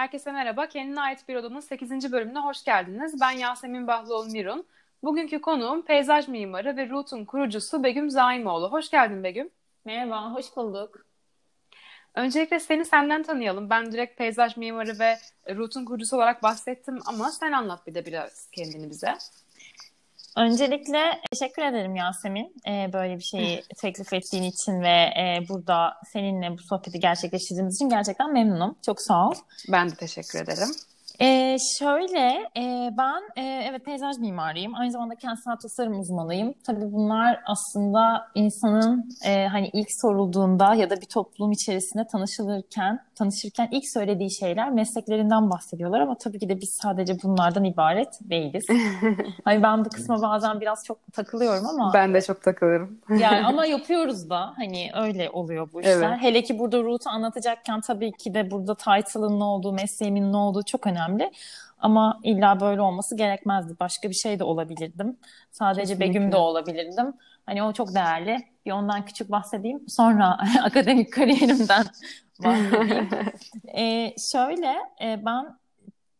Herkese merhaba. Kendine ait bir odanın 8. bölümüne hoş geldiniz. Ben Yasemin Bahloğlu Mirun. Bugünkü konuğum peyzaj mimarı ve Root'un kurucusu Begüm Zaimoğlu. Hoş geldin Begüm. Merhaba, hoş bulduk. Öncelikle seni senden tanıyalım. Ben direkt peyzaj mimarı ve Root'un kurucusu olarak bahsettim ama sen anlat bir de biraz kendini bize. Öncelikle teşekkür ederim Yasemin e, böyle bir şeyi teklif ettiğin için ve e, burada seninle bu sohbeti gerçekleştirdiğimiz için gerçekten memnunum. Çok sağ ol. Ben de teşekkür ederim. Ee, şöyle, e, ben e, evet peyzaj mimarıyım. Aynı zamanda kentsel tasarım uzmanıyım. Tabii bunlar aslında insanın e, hani ilk sorulduğunda ya da bir toplum içerisinde tanışılırken, tanışırken ilk söylediği şeyler mesleklerinden bahsediyorlar ama tabii ki de biz sadece bunlardan ibaret değiliz. hani ben bu kısma bazen biraz çok takılıyorum ama. Ben de çok takılırım. yani ama yapıyoruz da hani öyle oluyor bu işler. Evet. Hele ki burada Ruth'u anlatacakken tabii ki de burada title'ın ne olduğu, mesleğimin ne olduğu çok önemli önemli. Ama illa böyle olması gerekmezdi. Başka bir şey de olabilirdim. Sadece Kesinlikle. Begüm de olabilirdim. Hani o çok değerli. Bir ondan küçük bahsedeyim. Sonra akademik kariyerimden bahsedeyim. ee, şöyle e, ben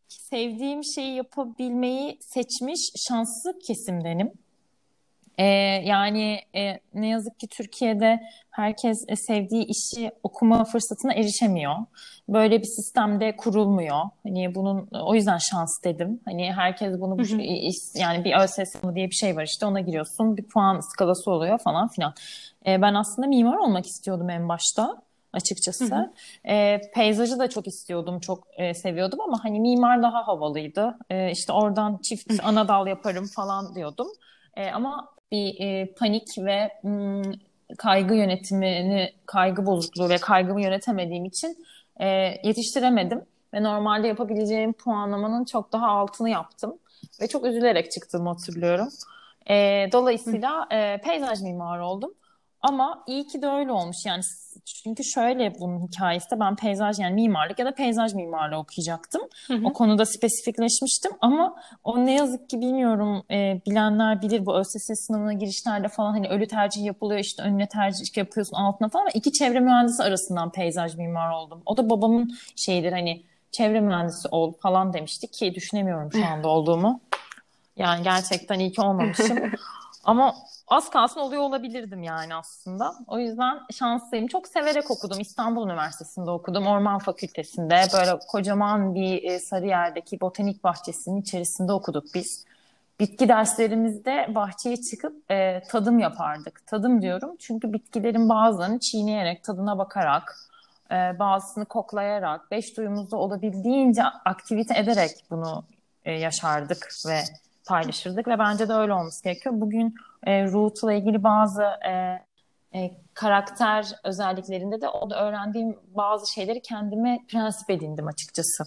sevdiğim şeyi yapabilmeyi seçmiş şanslı kesimdenim. Ee, yani e, ne yazık ki Türkiye'de herkes e, sevdiği işi okuma fırsatına erişemiyor. Böyle bir sistemde kurulmuyor. Hani bunun o yüzden şans dedim. Hani herkes bunu hı hı. yani bir ÖSS diye bir şey var işte ona giriyorsun. Bir puan skalası oluyor falan filan. Ee, ben aslında mimar olmak istiyordum en başta açıkçası. Hı hı. E, peyzajı da çok istiyordum, çok e, seviyordum ama hani mimar daha havalıydı. E, işte oradan çift ana dal yaparım falan diyordum. E, ama bir e, panik ve m, kaygı yönetimini, kaygı bozukluğu ve kaygımı yönetemediğim için e, yetiştiremedim. Ve normalde yapabileceğim puanlamanın çok daha altını yaptım. Ve çok üzülerek çıktığımı hatırlıyorum. E, dolayısıyla e, peyzaj mimarı oldum. Ama iyi ki de öyle olmuş yani çünkü şöyle bunun hikayesi de ben peyzaj yani mimarlık ya da peyzaj mimarlığı okuyacaktım. Hı hı. O konuda spesifikleşmiştim ama o ne yazık ki bilmiyorum e, bilenler bilir bu ÖSS sınavına girişlerde falan hani ölü tercih yapılıyor işte önüne tercih yapıyorsun altına falan ama iki çevre mühendisi arasından peyzaj mimar oldum. O da babamın şeyidir hani çevre mühendisi ol falan demişti ki düşünemiyorum şu anda olduğumu. Yani gerçekten iyi ki olmamışım. Ama az kalsın oluyor olabilirdim yani aslında. O yüzden şanslıyım. Çok severek okudum. İstanbul Üniversitesi'nde okudum. Orman Fakültesi'nde. Böyle kocaman bir e, Sarıyer'deki botanik bahçesinin içerisinde okuduk biz. Bitki derslerimizde bahçeye çıkıp e, tadım yapardık. Tadım diyorum çünkü bitkilerin bazılarını çiğneyerek, tadına bakarak, e, bazısını koklayarak, beş duyumuzda olabildiğince aktivite ederek bunu e, yaşardık ve paylaşırdık ve bence de öyle olması gerekiyor. Bugün e, Root'la ilgili bazı e, e, karakter özelliklerinde de o da öğrendiğim bazı şeyleri kendime prensip edindim açıkçası.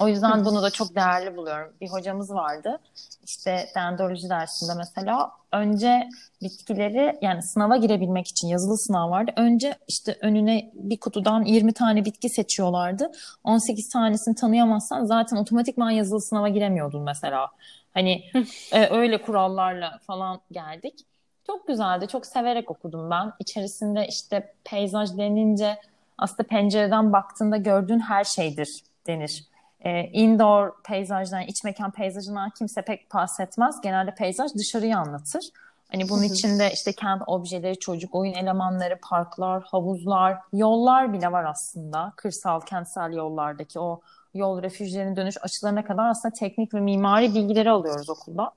O yüzden bunu da çok değerli buluyorum. Bir hocamız vardı. İşte dendroloji dersinde mesela önce bitkileri yani sınava girebilmek için yazılı sınav vardı. Önce işte önüne bir kutudan 20 tane bitki seçiyorlardı. 18 tanesini tanıyamazsan zaten otomatikman yazılı sınava giremiyordun mesela. Hani e, öyle kurallarla falan geldik. Çok güzeldi. Çok severek okudum ben. İçerisinde işte peyzaj denince aslında pencereden baktığında gördüğün her şeydir denir. E, indoor peyzajdan, iç mekan peyzajından kimse pek bahsetmez. Genelde peyzaj dışarıyı anlatır. Hani bunun içinde işte kent objeleri, çocuk oyun elemanları, parklar, havuzlar, yollar bile var aslında. Kırsal, kentsel yollardaki o yol refüjlerinin dönüş açılarına kadar aslında teknik ve mimari bilgileri alıyoruz okulda.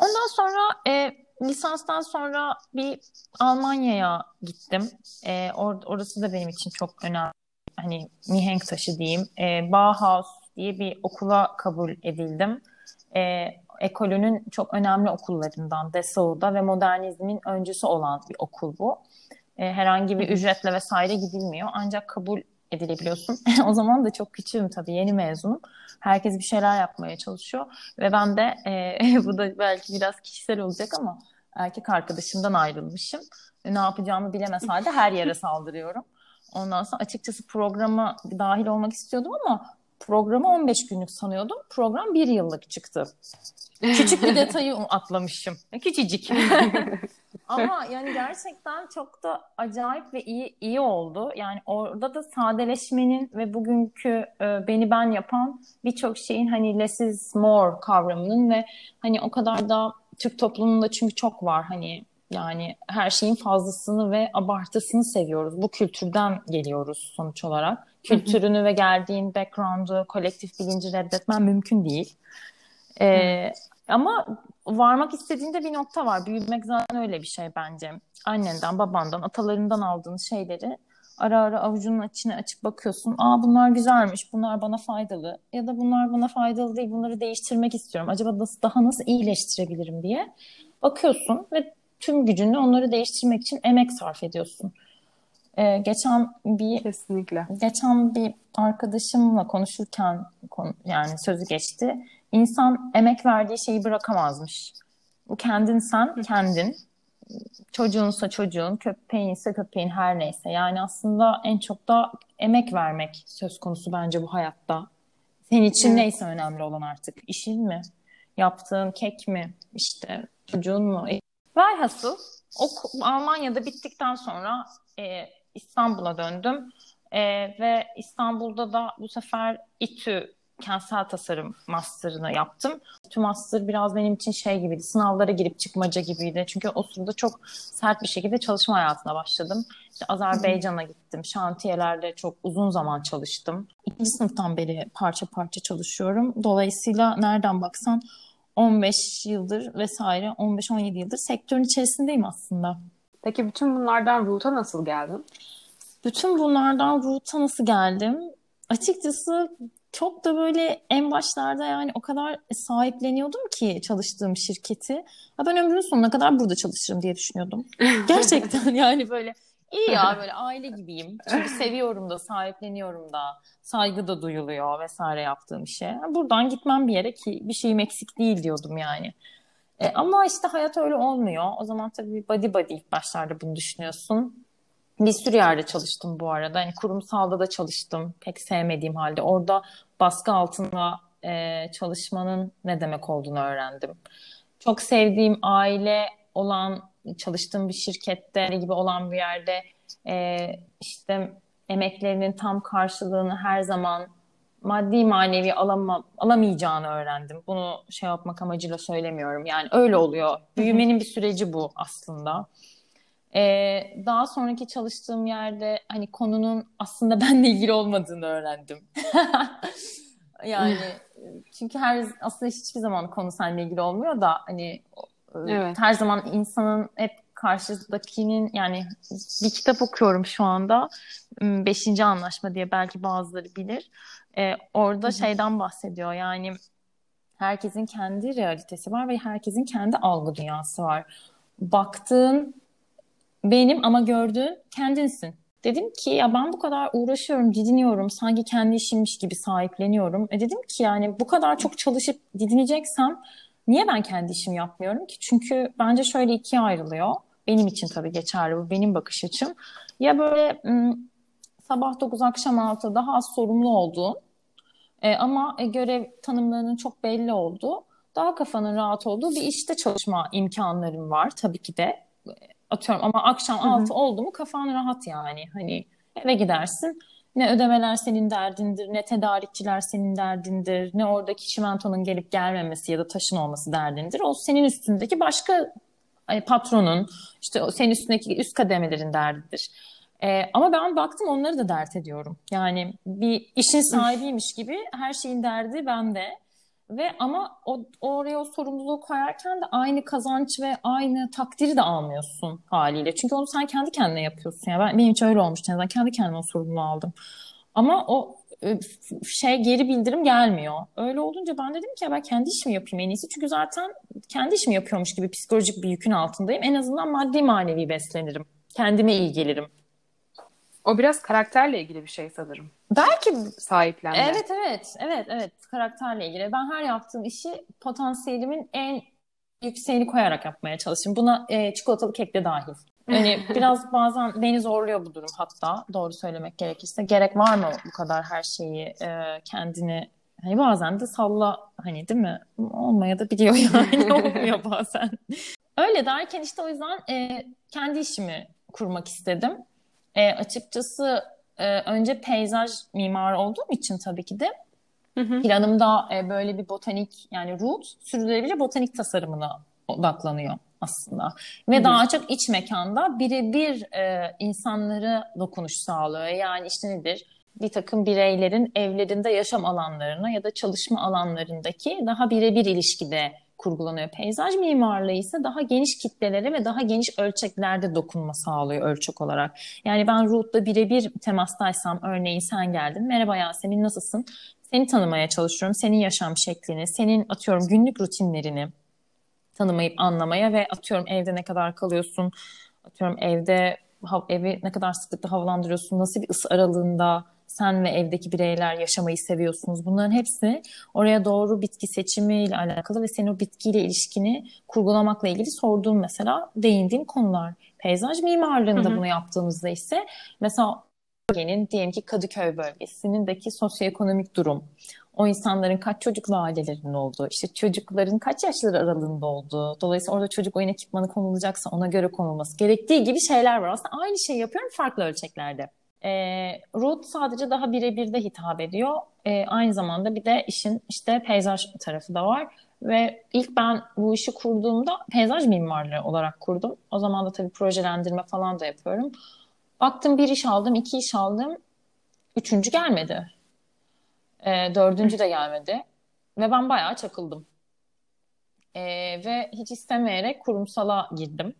Ondan sonra e, lisanstan sonra bir Almanya'ya gittim. E, or, orası da benim için çok önemli. Hani mihenk taşı diyeyim. E, Bauhaus diye bir okula kabul edildim. E, ekolünün çok önemli okullarından Dessau'da ve modernizmin öncüsü olan bir okul bu. E, herhangi bir ücretle vesaire gidilmiyor. Ancak kabul edilebiliyorsun. o zaman da çok küçüğüm tabii yeni mezunum. Herkes bir şeyler yapmaya çalışıyor ve ben de e, bu da belki biraz kişisel olacak ama erkek arkadaşımdan ayrılmışım. Ne yapacağımı bilemez halde her yere saldırıyorum. Ondan sonra açıkçası programa dahil olmak istiyordum ama programı 15 günlük sanıyordum. Program bir yıllık çıktı. Küçük bir detayı atlamışım. Küçücük. Ama yani gerçekten çok da acayip ve iyi iyi oldu. Yani orada da sadeleşmenin ve bugünkü e, beni ben yapan birçok şeyin hani less is more kavramının ve hani o kadar da Türk toplumunda çünkü çok var hani yani her şeyin fazlasını ve abartısını seviyoruz. Bu kültürden geliyoruz sonuç olarak. Kültürünü ve geldiğin background'u, kolektif bilinci reddetmen mümkün değil. Ee, ama varmak istediğinde bir nokta var. Büyümek zaten öyle bir şey bence. Annenden, babandan, atalarından aldığın şeyleri ara ara avucunun içine açıp bakıyorsun. Aa bunlar güzelmiş, bunlar bana faydalı. Ya da bunlar bana faydalı değil, bunları değiştirmek istiyorum. Acaba nasıl, daha nasıl iyileştirebilirim diye bakıyorsun ve tüm gücünü onları değiştirmek için emek sarf ediyorsun. Ee, geçen bir kesinlikle geçen bir arkadaşımla konuşurken yani sözü geçti. İnsan emek verdiği şeyi bırakamazmış. Bu kendin sen, kendin. Çocuğunsa çocuğun, köpeğinse köpeğin her neyse. Yani aslında en çok da emek vermek söz konusu bence bu hayatta. Senin için evet. neyse önemli olan artık. İşin mi? Yaptığın kek mi? İşte çocuğun mu? Velhasıl o Almanya'da bittikten sonra e, İstanbul'a döndüm. E, ve İstanbul'da da bu sefer İTÜ kentsel tasarım master'ını yaptım. İTÜ master biraz benim için şey gibiydi. Sınavlara girip çıkmaca gibiydi. Çünkü o sırada çok sert bir şekilde çalışma hayatına başladım. İşte Azerbaycan'a gittim. Şantiyelerde çok uzun zaman çalıştım. İkinci sınıftan beri parça parça çalışıyorum. Dolayısıyla nereden baksan 15 yıldır vesaire 15-17 yıldır sektörün içerisindeyim aslında. Peki bütün bunlardan Root'a nasıl geldin? Bütün bunlardan Root'a nasıl geldim? Açıkçası çok da böyle en başlarda yani o kadar sahipleniyordum ki çalıştığım şirketi. Ha ben ömrümün sonuna kadar burada çalışırım diye düşünüyordum. Gerçekten yani böyle iyi ya böyle aile gibiyim. Çünkü seviyorum da sahipleniyorum da saygı da duyuluyor vesaire yaptığım işe. Buradan gitmem bir yere ki bir şeyim eksik değil diyordum yani. E, ama işte hayat öyle olmuyor. O zaman tabii body body ilk başlarda bunu düşünüyorsun. Bir sürü yerde çalıştım bu arada. Hani kurumsalda da çalıştım. Pek sevmediğim halde. Orada baskı altında e, çalışmanın ne demek olduğunu öğrendim. Çok sevdiğim aile olan, çalıştığım bir şirkette gibi olan bir yerde e, işte emeklerinin tam karşılığını her zaman maddi manevi alama, alamayacağını öğrendim. Bunu şey yapmak amacıyla söylemiyorum. Yani öyle oluyor. Büyümenin bir süreci bu aslında. Ee, daha sonraki çalıştığım yerde hani konunun aslında benle ilgili olmadığını öğrendim. yani çünkü her aslında hiçbir zaman konu seninle ilgili olmuyor da hani evet. her zaman insanın hep karşıdakinin yani bir kitap okuyorum şu anda. Beşinci Anlaşma diye belki bazıları bilir. Ee, orada Hı-hı. şeyden bahsediyor yani herkesin kendi realitesi var ve herkesin kendi algı dünyası var. Baktığın benim ama gördüğün kendinsin. Dedim ki ya ben bu kadar uğraşıyorum, didiniyorum, sanki kendi işimmiş gibi sahipleniyorum. E dedim ki yani bu kadar çok çalışıp didineceksem niye ben kendi işimi yapmıyorum ki? Çünkü bence şöyle ikiye ayrılıyor. Benim için tabii geçerli bu benim bakış açım. Ya böyle sabah 9 akşam 6 daha az sorumlu olduğun e, ama e, görev tanımlarının çok belli olduğu daha kafanın rahat olduğu bir işte çalışma imkanlarım var tabii ki de atıyorum ama akşam Hı-hı. 6 oldu mu kafan rahat yani hani eve gidersin ne ödemeler senin derdindir, ne tedarikçiler senin derdindir, ne oradaki çimentonun gelip gelmemesi ya da taşın olması derdindir. O senin üstündeki başka patronun, işte senin üstündeki üst kademelerin derdidir. Ee, ama ben baktım onları da dert ediyorum. Yani bir işin sahibiymiş gibi her şeyin derdi bende. Ve ama o, oraya o sorumluluğu koyarken de aynı kazanç ve aynı takdiri de almıyorsun haliyle. Çünkü onu sen kendi kendine yapıyorsun. Yani ben, benim hiç öyle olmuştu. Yani ben kendi kendime o sorumluluğu aldım. Ama o şey geri bildirim gelmiyor. Öyle olunca ben dedim ki ya ben kendi işimi yapayım en iyisi. Çünkü zaten kendi işimi yapıyormuş gibi psikolojik bir yükün altındayım. En azından maddi manevi beslenirim. Kendime iyi gelirim. O biraz karakterle ilgili bir şey sanırım. Belki sahiplenme. Evet evet evet evet karakterle ilgili. Ben her yaptığım işi potansiyelimin en yükseğini koyarak yapmaya çalışıyorum. Buna e, çikolatalı kek de dahil. Yani biraz bazen beni zorluyor bu durum hatta doğru söylemek gerekirse. Gerek var mı bu kadar her şeyi e, kendini hani bazen de salla hani değil mi? Olmaya da biliyor yani olmuyor bazen. Öyle derken işte o yüzden e, kendi işimi kurmak istedim. E, açıkçası e, önce peyzaj mimarı olduğum için tabii ki de hı hı. planımda e, böyle bir botanik yani root sürdürülebilir botanik tasarımına odaklanıyor aslında. Ve hı hı. daha çok iç mekanda birebir e, insanlara dokunuş sağlıyor. Yani işte nedir? bir takım bireylerin evlerinde yaşam alanlarına ya da çalışma alanlarındaki daha birebir ilişkide kurgulanıyor. Peyzaj mimarlığı ise daha geniş kitlelere ve daha geniş ölçeklerde dokunma sağlıyor ölçek olarak. Yani ben Ruth'la birebir temastaysam örneğin sen geldin. Merhaba Yasemin nasılsın? Seni tanımaya çalışıyorum. Senin yaşam şeklini, senin atıyorum günlük rutinlerini tanımayıp anlamaya ve atıyorum evde ne kadar kalıyorsun, atıyorum evde evi ne kadar sıklıkla havalandırıyorsun, nasıl bir ısı aralığında sen ve evdeki bireyler yaşamayı seviyorsunuz. Bunların hepsi oraya doğru bitki seçimiyle alakalı ve senin o bitkiyle ilişkini kurgulamakla ilgili sorduğum mesela değindiğim konular. Peyzaj mimarlığında hı hı. bunu yaptığımızda ise mesela bölgenin diyelim ki Kadıköy bölgesindeki sosyoekonomik durum, o insanların kaç çocuklu ailelerinin olduğu, işte çocukların kaç yaşları aralığında olduğu, dolayısıyla orada çocuk oyun ekipmanı konulacaksa ona göre konulması gerektiği gibi şeyler var. Aslında aynı şeyi yapıyorum farklı ölçeklerde. E, Root sadece daha birebir de hitap ediyor. E, aynı zamanda bir de işin işte peyzaj tarafı da var. Ve ilk ben bu işi kurduğumda peyzaj mimarlığı olarak kurdum. O zaman da tabii projelendirme falan da yapıyorum. Baktım bir iş aldım, iki iş aldım. Üçüncü gelmedi. E, dördüncü de gelmedi. Ve ben bayağı çakıldım. E, ve hiç istemeyerek kurumsala girdim.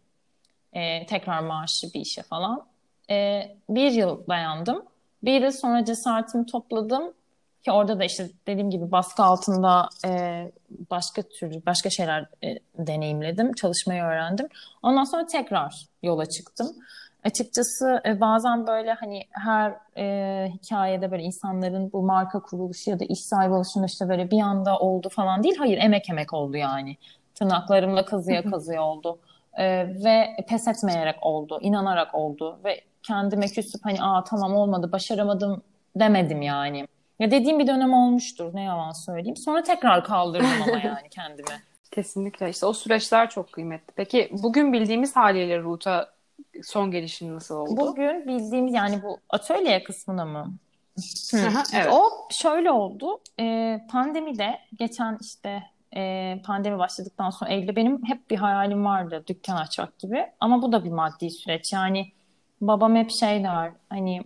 E, tekrar maaşlı bir işe falan e, bir yıl dayandım. Bir yıl sonra cesaretimi topladım ki orada da işte dediğim gibi baskı altında e, başka türlü başka şeyler e, deneyimledim, çalışmayı öğrendim. Ondan sonra tekrar yola çıktım. Açıkçası e, bazen böyle hani her e, hikayede böyle insanların bu marka kuruluşu ya da iş sahibi oluşunda işte böyle bir anda oldu falan değil. Hayır emek emek oldu yani. Tırnaklarımla kazıya kazıya oldu. E, ve pes etmeyerek oldu, inanarak oldu ve kendime küsüp hani aa tamam olmadı başaramadım demedim yani. Ya dediğim bir dönem olmuştur ne yalan söyleyeyim. Sonra tekrar kaldırdım ama yani kendimi. Kesinlikle işte o süreçler çok kıymetli. Peki bugün bildiğimiz haliyle Ruta son gelişin nasıl oldu? Bugün bildiğimiz yani bu atölye kısmına mı? evet. O şöyle oldu. Ee, pandemide geçen işte e, pandemi başladıktan sonra Eylül'de benim hep bir hayalim vardı dükkan açmak gibi. Ama bu da bir maddi süreç. Yani babam hep şey der hani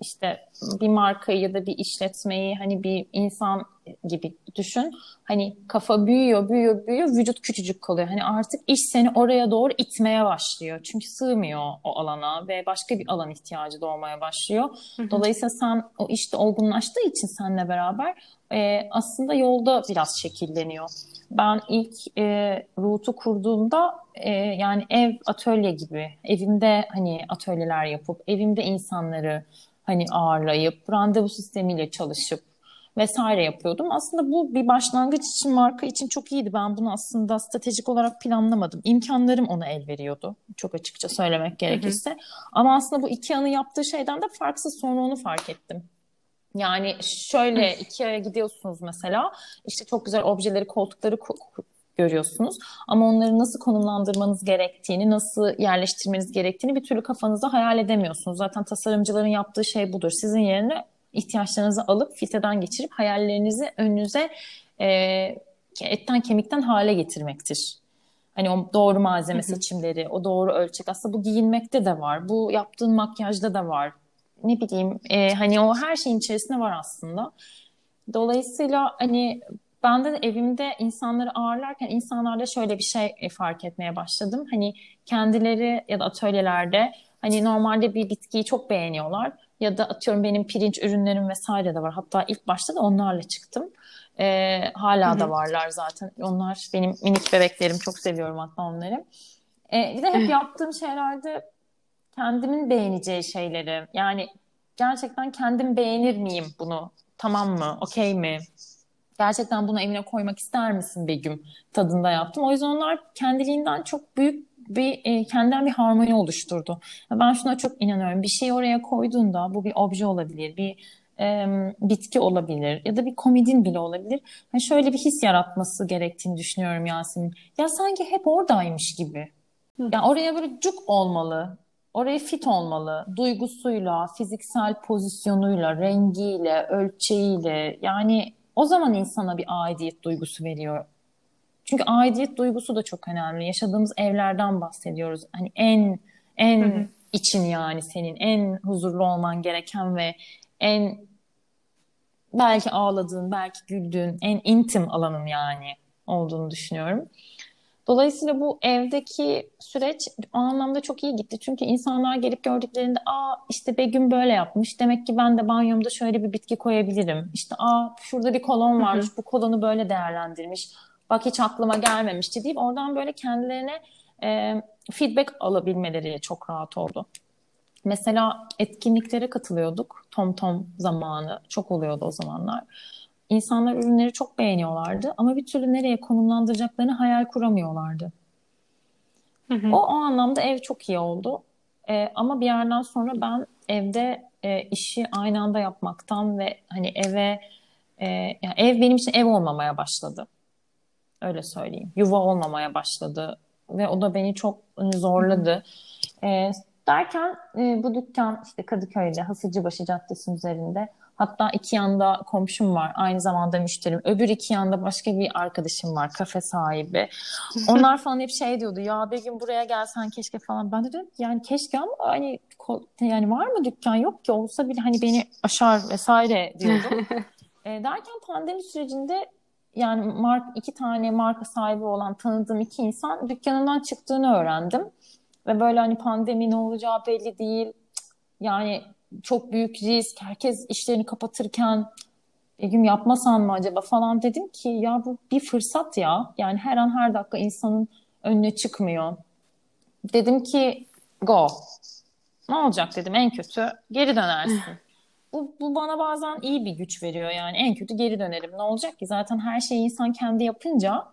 işte bir markayı ya da bir işletmeyi hani bir insan gibi düşün. Hani kafa büyüyor, büyüyor, büyüyor, vücut küçücük kalıyor. Hani artık iş seni oraya doğru itmeye başlıyor. Çünkü sığmıyor o alana ve başka bir alan ihtiyacı doğmaya başlıyor. Dolayısıyla sen o işte olgunlaştığı için seninle beraber e, aslında yolda biraz şekilleniyor. Ben ilk e, Root'u kurduğumda e, yani ev atölye gibi evimde hani atölyeler yapıp evimde insanları hani ağırlayıp randevu sistemiyle çalışıp vesaire yapıyordum. Aslında bu bir başlangıç için marka için çok iyiydi. Ben bunu aslında stratejik olarak planlamadım. İmkanlarım ona el veriyordu. Çok açıkça söylemek gerekirse. Hı hı. Ama aslında bu iki anı yaptığı şeyden de farksız sonra onu fark ettim. Yani şöyle iki aya gidiyorsunuz mesela işte çok güzel objeleri, koltukları görüyorsunuz. Ama onları nasıl konumlandırmanız gerektiğini, nasıl yerleştirmeniz gerektiğini bir türlü kafanızda hayal edemiyorsunuz. Zaten tasarımcıların yaptığı şey budur. Sizin yerine ihtiyaçlarınızı alıp filtreden geçirip hayallerinizi önünüze e, etten kemikten hale getirmektir. Hani o doğru malzeme seçimleri, o doğru ölçek. Aslında bu giyinmekte de var. Bu yaptığın makyajda da var ne bileyim e, hani o her şeyin içerisinde var aslında. Dolayısıyla hani ben de evimde insanları ağırlarken insanlarda şöyle bir şey e, fark etmeye başladım. Hani kendileri ya da atölyelerde hani normalde bir bitkiyi çok beğeniyorlar ya da atıyorum benim pirinç ürünlerim vesaire de var. Hatta ilk başta da onlarla çıktım. Ee, hala Hı-hı. da varlar zaten. Onlar benim minik bebeklerim. Çok seviyorum hatta onları. Ee, bir de hep yaptığım şeylerde kendimin beğeneceği şeyleri yani gerçekten kendim beğenir miyim bunu? Tamam mı? Okey mi? Gerçekten bunu evine koymak ister misin Begüm tadında yaptım. O yüzden onlar kendiliğinden çok büyük bir e, kendinden bir harmoni oluşturdu. Ben şuna çok inanıyorum. Bir şey oraya koyduğunda bu bir obje olabilir, bir e, bitki olabilir ya da bir komedin bile olabilir. Yani şöyle bir his yaratması gerektiğini düşünüyorum Yasemin. Ya sanki hep oradaymış gibi. Yani oraya böyle cuk olmalı. Oraya fit olmalı. Duygusuyla, fiziksel pozisyonuyla, rengiyle, ölçeğiyle. Yani o zaman insana bir aidiyet duygusu veriyor. Çünkü aidiyet duygusu da çok önemli. Yaşadığımız evlerden bahsediyoruz. Hani en en hı hı. için yani senin en huzurlu olman gereken ve en belki ağladığın, belki güldüğün en intim alanın yani olduğunu düşünüyorum. Dolayısıyla bu evdeki süreç o anlamda çok iyi gitti. Çünkü insanlar gelip gördüklerinde aa işte Begüm böyle yapmış. Demek ki ben de banyomda şöyle bir bitki koyabilirim. İşte aa şurada bir kolon varmış. Bu kolonu böyle değerlendirmiş. Bak hiç aklıma gelmemişti deyip oradan böyle kendilerine e, feedback alabilmeleri çok rahat oldu. Mesela etkinliklere katılıyorduk. Tom Tom zamanı çok oluyordu o zamanlar. İnsanlar ürünleri çok beğeniyorlardı ama bir türlü nereye konumlandıracaklarını hayal kuramıyorlardı. Hı hı. O, o anlamda ev çok iyi oldu. Ee, ama bir yerden sonra ben evde e, işi aynı anda yapmaktan ve hani eve e, yani ev benim için ev olmamaya başladı. Öyle söyleyeyim. Yuva olmamaya başladı ve o da beni çok hani, zorladı. E, derken e, bu dükkan işte Kadıköy'de Hasıcıbaşı Caddesi üzerinde Hatta iki yanda komşum var. Aynı zamanda müşterim. Öbür iki yanda başka bir arkadaşım var. Kafe sahibi. Onlar falan hep şey diyordu. Ya bir gün buraya gelsen keşke falan. Ben de dedim yani keşke ama hani yani var mı dükkan? Yok ki olsa bile hani beni aşar vesaire diyordum. e, derken pandemi sürecinde yani mark, iki tane marka sahibi olan tanıdığım iki insan dükkanından çıktığını öğrendim. Ve böyle hani pandemi ne olacağı belli değil. Yani çok büyük risk. Herkes işlerini kapatırken Begüm yapmasan mı acaba falan dedim ki ya bu bir fırsat ya. Yani her an her dakika insanın önüne çıkmıyor. Dedim ki go. Ne olacak dedim en kötü geri dönersin. Bu, bu bana bazen iyi bir güç veriyor yani en kötü geri dönerim. Ne olacak ki zaten her şeyi insan kendi yapınca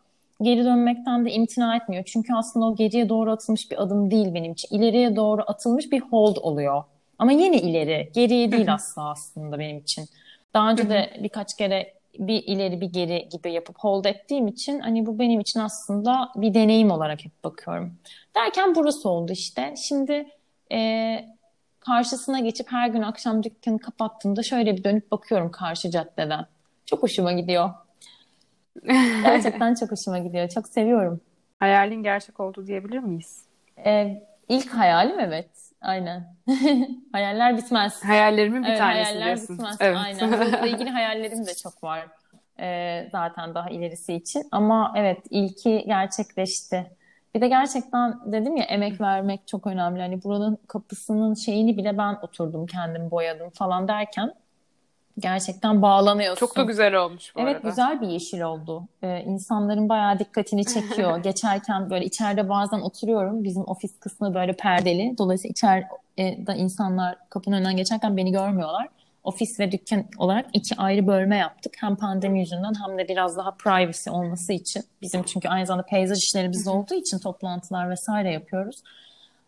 geri dönmekten de imtina etmiyor. Çünkü aslında o geriye doğru atılmış bir adım değil benim için. İleriye doğru atılmış bir hold oluyor. Ama yine ileri, geriye değil asla aslında benim için. Daha önce de birkaç kere bir ileri bir geri gibi yapıp hold ettiğim için hani bu benim için aslında bir deneyim olarak hep bakıyorum. Derken burası oldu işte. Şimdi e, karşısına geçip her gün akşam dükkanı kapattığımda şöyle bir dönüp bakıyorum karşı caddeden. Çok hoşuma gidiyor. Gerçekten çok hoşuma gidiyor. Çok seviyorum. Hayalin gerçek oldu diyebilir miyiz? Ee, ilk hayalim evet. Aynen. hayaller bitmez. Hayallerimin bir evet, tanesi hayaller diyorsun. bitmez. Evet. Aynen. Bununla ilgili hayallerim de çok var. Ee, zaten daha ilerisi için. Ama evet ilki gerçekleşti. Bir de gerçekten dedim ya emek vermek çok önemli. Hani buranın kapısının şeyini bile ben oturdum kendim boyadım falan derken Gerçekten bağlanıyorsun. Çok da güzel olmuş bu evet, arada. Evet güzel bir yeşil oldu. Ee, insanların bayağı dikkatini çekiyor. Geçerken böyle içeride bazen oturuyorum. Bizim ofis kısmı böyle perdeli. Dolayısıyla içeride insanlar kapının önünden geçerken beni görmüyorlar. Ofis ve dükkan olarak iki ayrı bölme yaptık. Hem pandemi yüzünden hem de biraz daha privacy olması için. Bizim çünkü aynı zamanda peyzaj işlerimiz olduğu için toplantılar vesaire yapıyoruz.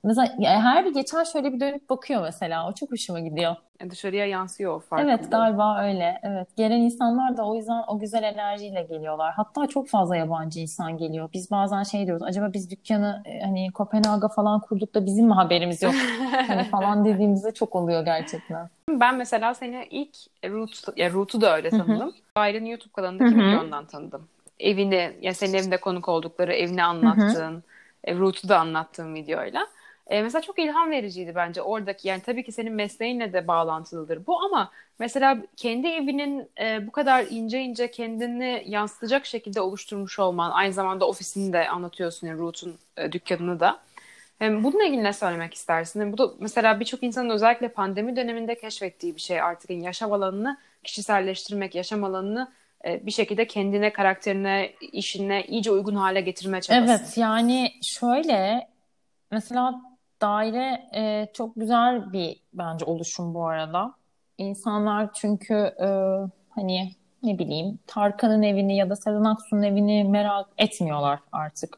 Mesela her bir geçen şöyle bir dönüp bakıyor mesela. O çok hoşuma gidiyor. E, dışarıya yansıyor o farkında. Evet galiba öyle. Evet. Gelen insanlar da o yüzden o güzel enerjiyle geliyorlar. Hatta çok fazla yabancı insan geliyor. Biz bazen şey diyoruz. Acaba biz dükkanı e, hani Kopenhag'a falan kurduk da bizim mi haberimiz yok? hani falan dediğimizde çok oluyor gerçekten. Ben mesela seni ilk Root, ya Root'u da öyle tanıdım. Ayrı'nın YouTube kanalındaki videondan tanıdım. Evini, ya senin evinde konuk oldukları evini anlattığın, e, Root'u da anlattığın videoyla. E, mesela çok ilham vericiydi bence oradaki yani tabii ki senin mesleğinle de bağlantılıdır bu ama mesela kendi evinin e, bu kadar ince ince kendini yansıtacak şekilde oluşturmuş olman aynı zamanda ofisini de anlatıyorsun yani Root'un e, dükkanını da. Hem bununla ilgili ne söylemek istersin? Bu da mesela birçok insanın özellikle pandemi döneminde keşfettiği bir şey artık yani yaşam alanını kişiselleştirmek, yaşam alanını e, bir şekilde kendine, karakterine, işine iyice uygun hale getirme çabası. Evet yani şöyle mesela daire e, çok güzel bir bence oluşum bu arada. İnsanlar çünkü e, hani ne bileyim Tarkan'ın evini ya da Sezen Aksu'nun evini merak etmiyorlar artık.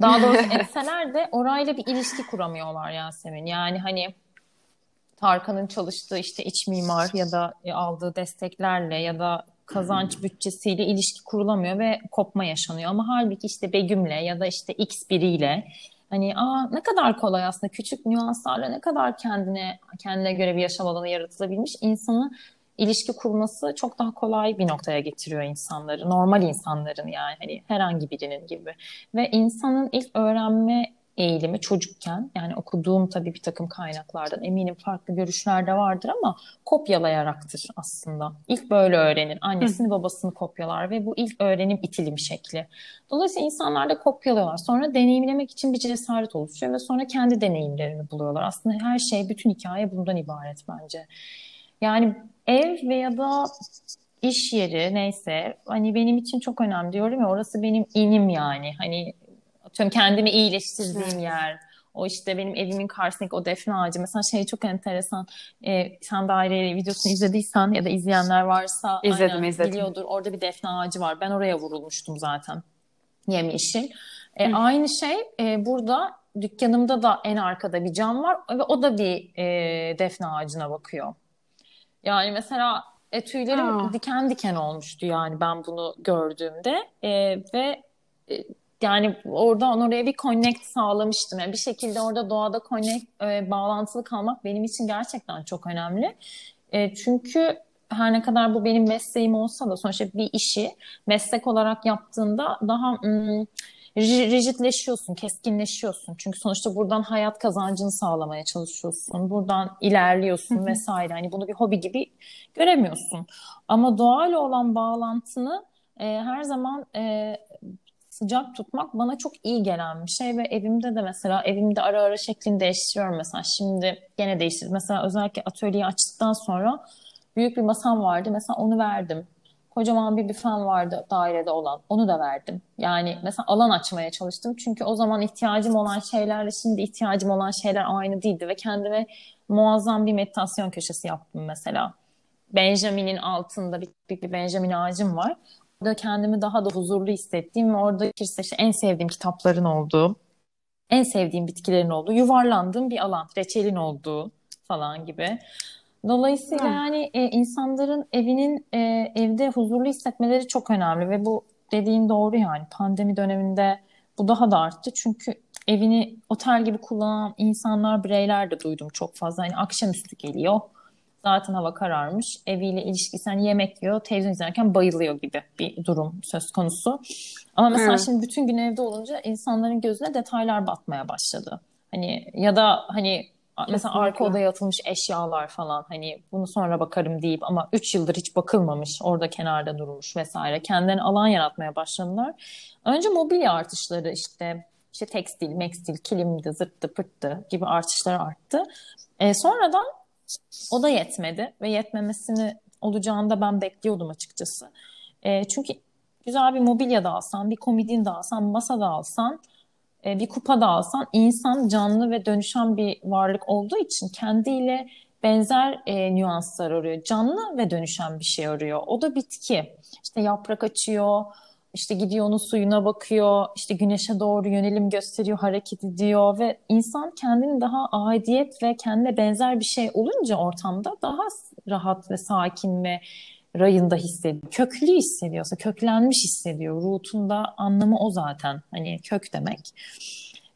Daha doğrusu etseler de orayla bir ilişki kuramıyorlar Yasemin. Yani hani Tarkan'ın çalıştığı işte iç mimar ya da e, aldığı desteklerle ya da kazanç bütçesiyle ilişki kurulamıyor ve kopma yaşanıyor. Ama halbuki işte Begüm'le ya da işte X biriyle hani aa ne kadar kolay aslında küçük nüanslarla ne kadar kendine kendine göre bir yaşam alanı yaratılabilmiş insanı ilişki kurması çok daha kolay bir noktaya getiriyor insanları. Normal insanların yani hani herhangi birinin gibi. Ve insanın ilk öğrenme eğilimi çocukken yani okuduğum tabii bir takım kaynaklardan eminim farklı görüşler de vardır ama kopyalayaraktır aslında. İlk böyle öğrenir. Annesini Hı. babasını kopyalar ve bu ilk öğrenim itilim şekli. Dolayısıyla insanlar da kopyalıyorlar. Sonra deneyimlemek için bir cesaret oluşuyor ve sonra kendi deneyimlerini buluyorlar. Aslında her şey, bütün hikaye bundan ibaret bence. Yani ev veya da iş yeri neyse hani benim için çok önemli diyorum ya orası benim inim yani. Hani atıyorum kendimi iyileştirdiğim yer. O işte benim evimin karşısındaki o defne ağacı. Mesela şey çok enteresan. E, sen daire videosunu izlediysen ya da izleyenler varsa izledim, aynen, izledim. biliyordur. Orada bir defne ağacı var. Ben oraya vurulmuştum zaten. Yemyeşil. E, aynı şey e, burada dükkanımda da en arkada bir cam var ve o da bir e, defne ağacına bakıyor. Yani mesela e, tüylerim Aa. diken diken olmuştu yani ben bunu gördüğümde e, ve e, yani oradan oraya bir connect sağlamıştım. Yani bir şekilde orada doğada connect, e, bağlantılı kalmak benim için gerçekten çok önemli. E, çünkü her ne kadar bu benim mesleğim olsa da sonuçta bir işi meslek olarak yaptığında daha ım, rigidleşiyorsun, keskinleşiyorsun. Çünkü sonuçta buradan hayat kazancını sağlamaya çalışıyorsun. Buradan ilerliyorsun vesaire. Hani bunu bir hobi gibi göremiyorsun. Ama doğal olan bağlantını e, her zaman e, sıcak tutmak bana çok iyi gelen bir şey ve evimde de mesela evimde ara ara şeklini değiştiriyorum mesela. Şimdi gene değiştirdim. Mesela özellikle atölyeyi açtıktan sonra büyük bir masam vardı. Mesela onu verdim. Kocaman bir büfen vardı dairede olan. Onu da verdim. Yani mesela alan açmaya çalıştım. Çünkü o zaman ihtiyacım olan şeylerle şimdi ihtiyacım olan şeyler aynı değildi ve kendime muazzam bir meditasyon köşesi yaptım mesela. Benjamin'in altında bir, bir, bir Benjamin ağacım var orada kendimi daha da huzurlu hissettiğim ve orada işte en sevdiğim kitapların olduğu, en sevdiğim bitkilerin olduğu, yuvarlandığım bir alan, reçelin olduğu falan gibi. Dolayısıyla hmm. yani e, insanların evinin e, evde huzurlu hissetmeleri çok önemli ve bu dediğin doğru yani pandemi döneminde bu daha da arttı çünkü evini otel gibi kullanan insanlar, bireyler de duydum çok fazla. Yani akşamüstü geliyor Zaten hava kararmış. Eviyle ilişkisi hani yemek yiyor, televizyon izlerken bayılıyor gibi bir durum söz konusu. Ama mesela hmm. şimdi bütün gün evde olunca insanların gözüne detaylar batmaya başladı. Hani ya da hani Kesinlikle. mesela arka odaya atılmış eşyalar falan hani bunu sonra bakarım deyip ama 3 yıldır hiç bakılmamış orada kenarda durmuş vesaire kendilerine alan yaratmaya başladılar. Önce mobilya artışları işte işte tekstil, mekstil, kilimdi, zırttı, pırttı gibi artışlar arttı. E, sonradan o da yetmedi ve yetmemesini olacağını da ben bekliyordum açıkçası. E, çünkü güzel bir mobilya da alsan, bir komodin de alsan, masa da alsan, e, bir kupa da alsan insan canlı ve dönüşen bir varlık olduğu için kendiyle benzer e, nüanslar arıyor. Canlı ve dönüşen bir şey arıyor. O da bitki. İşte yaprak açıyor, işte gidiyor onun suyuna bakıyor, işte güneşe doğru yönelim gösteriyor, hareket ediyor ve insan kendini daha aidiyet ve kendine benzer bir şey olunca ortamda daha rahat ve sakin ve rayında hissediyor. Köklü hissediyorsa, köklenmiş hissediyor. Root'unda anlamı o zaten. Hani kök demek.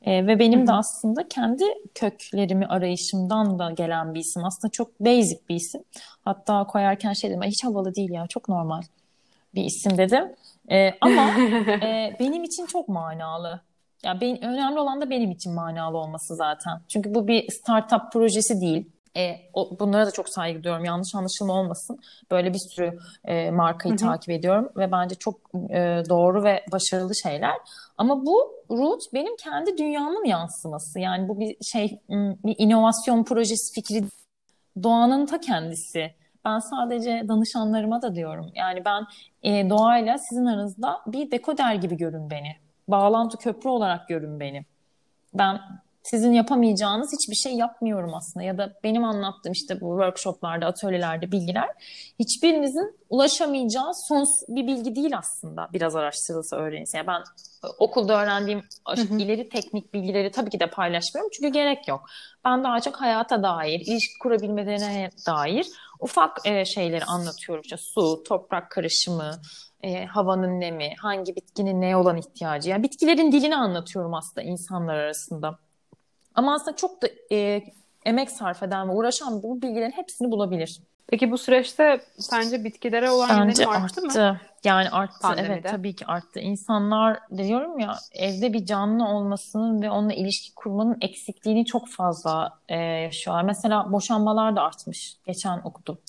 ee, ve benim de aslında kendi köklerimi arayışımdan da gelen bir isim. Aslında çok basic bir isim. Hatta koyarken şey dedim, hiç havalı değil ya, çok normal bir isim dedim. E, ama e, benim için çok manalı. Ya ben, önemli olan da benim için manalı olması zaten. Çünkü bu bir startup projesi değil. E, o, bunlara da çok saygı duyuyorum. Yanlış anlaşılma olmasın. Böyle bir sürü e, markayı Hı-hı. takip ediyorum ve bence çok e, doğru ve başarılı şeyler. Ama bu Root benim kendi dünyamın yansıması. Yani bu bir şey bir inovasyon projesi fikri doğanın ta kendisi. Ben sadece danışanlarıma da diyorum. Yani ben e, doğayla sizin aranızda bir dekoder gibi görün beni. Bağlantı köprü olarak görün beni. Ben sizin yapamayacağınız hiçbir şey yapmıyorum aslında ya da benim anlattığım işte bu workshoplarda, atölyelerde bilgiler hiçbirinizin ulaşamayacağı sonsuz bir bilgi değil aslında biraz araştırılsa öğrenirse. Yani ben okulda öğrendiğim ileri teknik bilgileri tabii ki de paylaşmıyorum çünkü gerek yok. Ben daha çok hayata dair, ilişki kurabilmelerine dair ufak e, şeyleri anlatıyorum. İşte su, toprak karışımı, e, havanın nemi, hangi bitkinin neye olan ihtiyacı. Yani bitkilerin dilini anlatıyorum aslında insanlar arasında. Ama aslında çok da e, emek sarf eden ve uğraşan bu bilgilerin hepsini bulabilir. Peki bu süreçte sence bitkilere olan Bence arttı, arttı mı? Yani arttı Pandemide. evet tabii ki arttı. İnsanlar diyorum ya evde bir canlı olmasının ve onunla ilişki kurmanın eksikliğini çok fazla e, yaşıyorlar. Mesela boşanmalar da artmış. Geçen okudum.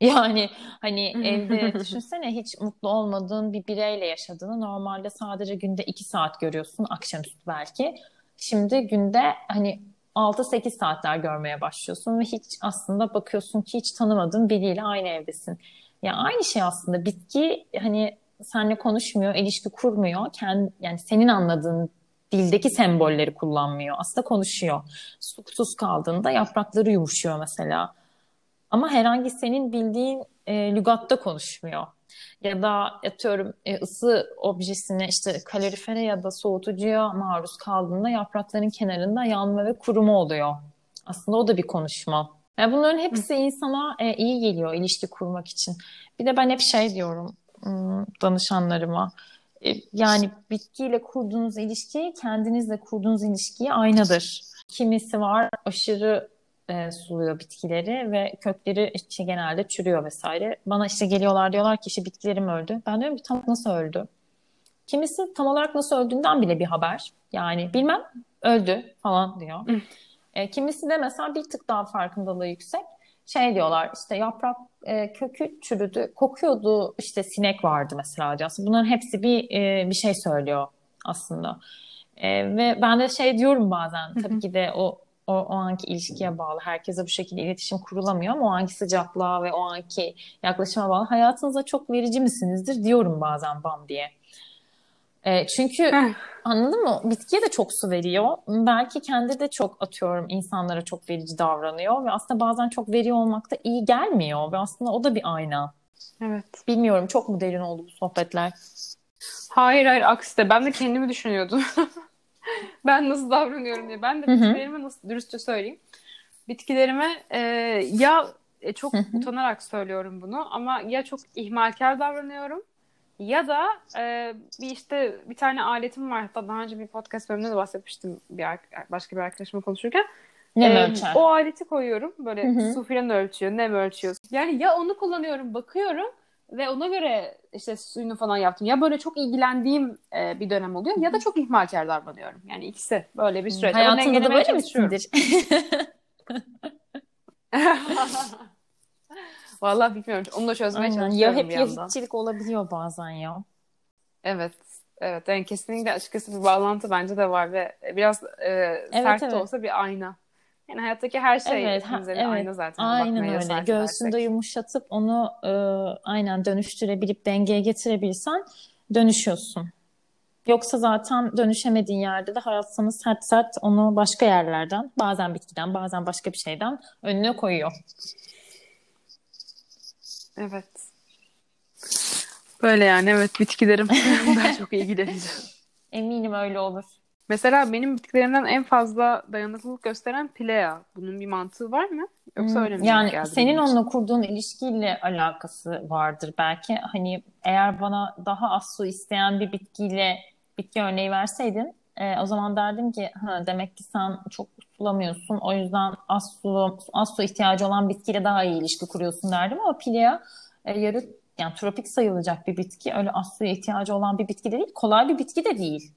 Yani hani evde düşünsene hiç mutlu olmadığın bir bireyle yaşadığını normalde sadece günde iki saat görüyorsun akşamüstü belki. Şimdi günde hani 6-8 saatler görmeye başlıyorsun ve hiç aslında bakıyorsun ki hiç tanımadığın biriyle aynı evdesin. Ya aynı şey aslında bitki hani seninle konuşmuyor, ilişki kurmuyor. Kendi, yani senin anladığın dildeki sembolleri kullanmıyor. Aslında konuşuyor. Susuz kaldığında yaprakları yumuşuyor mesela. Ama herhangi senin bildiğin e, lügatta konuşmuyor. Ya da atıyorum e, ısı objesine işte kalorifere ya da soğutucuya maruz kaldığında yaprakların kenarında yanma ve kuruma oluyor. Aslında o da bir konuşma. Yani bunların hepsi insana e, iyi geliyor ilişki kurmak için. Bir de ben hep şey diyorum danışanlarıma. E, yani bitkiyle kurduğunuz ilişki kendinizle kurduğunuz ilişkiye aynadır. Kimisi var aşırı e, suluyor bitkileri ve kökleri işte genelde çürüyor vesaire. Bana işte geliyorlar diyorlar ki işte bitkilerim öldü. Ben diyorum ki tam nasıl öldü? Kimisi tam olarak nasıl öldüğünden bile bir haber. Yani bilmem öldü falan diyor. e, kimisi de mesela bir tık daha farkındalığı yüksek. Şey diyorlar işte yaprak e, kökü çürüdü, kokuyordu işte sinek vardı mesela diyor. Bunların hepsi bir e, bir şey söylüyor aslında. E, ve ben de şey diyorum bazen tabii ki de o o, o anki ilişkiye bağlı. Herkese bu şekilde iletişim kurulamıyor ama o anki sıcaklığa ve o anki yaklaşıma bağlı. Hayatınıza çok verici misinizdir diyorum bazen bam diye. E, çünkü Heh. anladın mı? Bitkiye de çok su veriyor. Belki kendi de çok atıyorum insanlara çok verici davranıyor ve aslında bazen çok veriyor olmak da iyi gelmiyor ve aslında o da bir ayna. Evet. Bilmiyorum çok mu derin oldu bu sohbetler? Hayır hayır aksine ben de kendimi düşünüyordum. ben nasıl davranıyorum diye. Ben de bitkilerime nasıl dürüstçe söyleyeyim. Bitkilerime e, ya e, çok utanarak söylüyorum bunu ama ya çok ihmalkar davranıyorum ya da e, bir işte bir tane aletim var. Hatta daha önce bir podcast bölümünde de bahsetmiştim bir başka bir arkadaşımla konuşurken. Nem ee, ölçer. O aleti koyuyorum. Böyle Hı-hı. su filan ölçüyor, nem ölçüyor. Yani ya onu kullanıyorum, bakıyorum ve ona göre işte suyunu falan yaptım. Ya böyle çok ilgilendiğim e, bir dönem oluyor ya da çok ihmalkar davranıyorum. Yani ikisi böyle bir süreç. Hayatında da böyle misindir? Vallahi bilmiyorum. Onu da çözmeye Aynen. çalışıyorum ya hep bir yandan. hiççilik olabiliyor bazen ya. Evet. Evet. Yani kesinlikle açıkçası bir bağlantı bence de var ve biraz e, evet, sert evet. de olsa bir ayna. Yani hayattaki her şey evet, ha, evet. aynı zaten. Aynen öyle. Göğsünde yumuşatıp onu e, aynen dönüştürebilip dengeye getirebilirsen dönüşüyorsun. Yoksa zaten dönüşemediğin yerde de hayat sana sert sert onu başka yerlerden, bazen bitkiden, bazen başka bir şeyden önüne koyuyor. Evet. Böyle yani evet bitkilerim daha çok ilgileneceğim. Eminim öyle olur. Mesela benim bitkilerimden en fazla dayanıklılık gösteren Pilea. Bunun bir mantığı var mı? Yoksa hmm, öyle mi? Yani senin onunla kurduğun ilişkiyle alakası vardır belki. Hani eğer bana daha az su isteyen bir bitkiyle bitki örneği verseydin e, o zaman derdim ki ha, demek ki sen çok sulamıyorsun. O yüzden az su, az su ihtiyacı olan bitkiyle daha iyi ilişki kuruyorsun derdim ama Pilea e, yarı yani tropik sayılacak bir bitki. Öyle az suya ihtiyacı olan bir bitki de değil. Kolay bir bitki de değil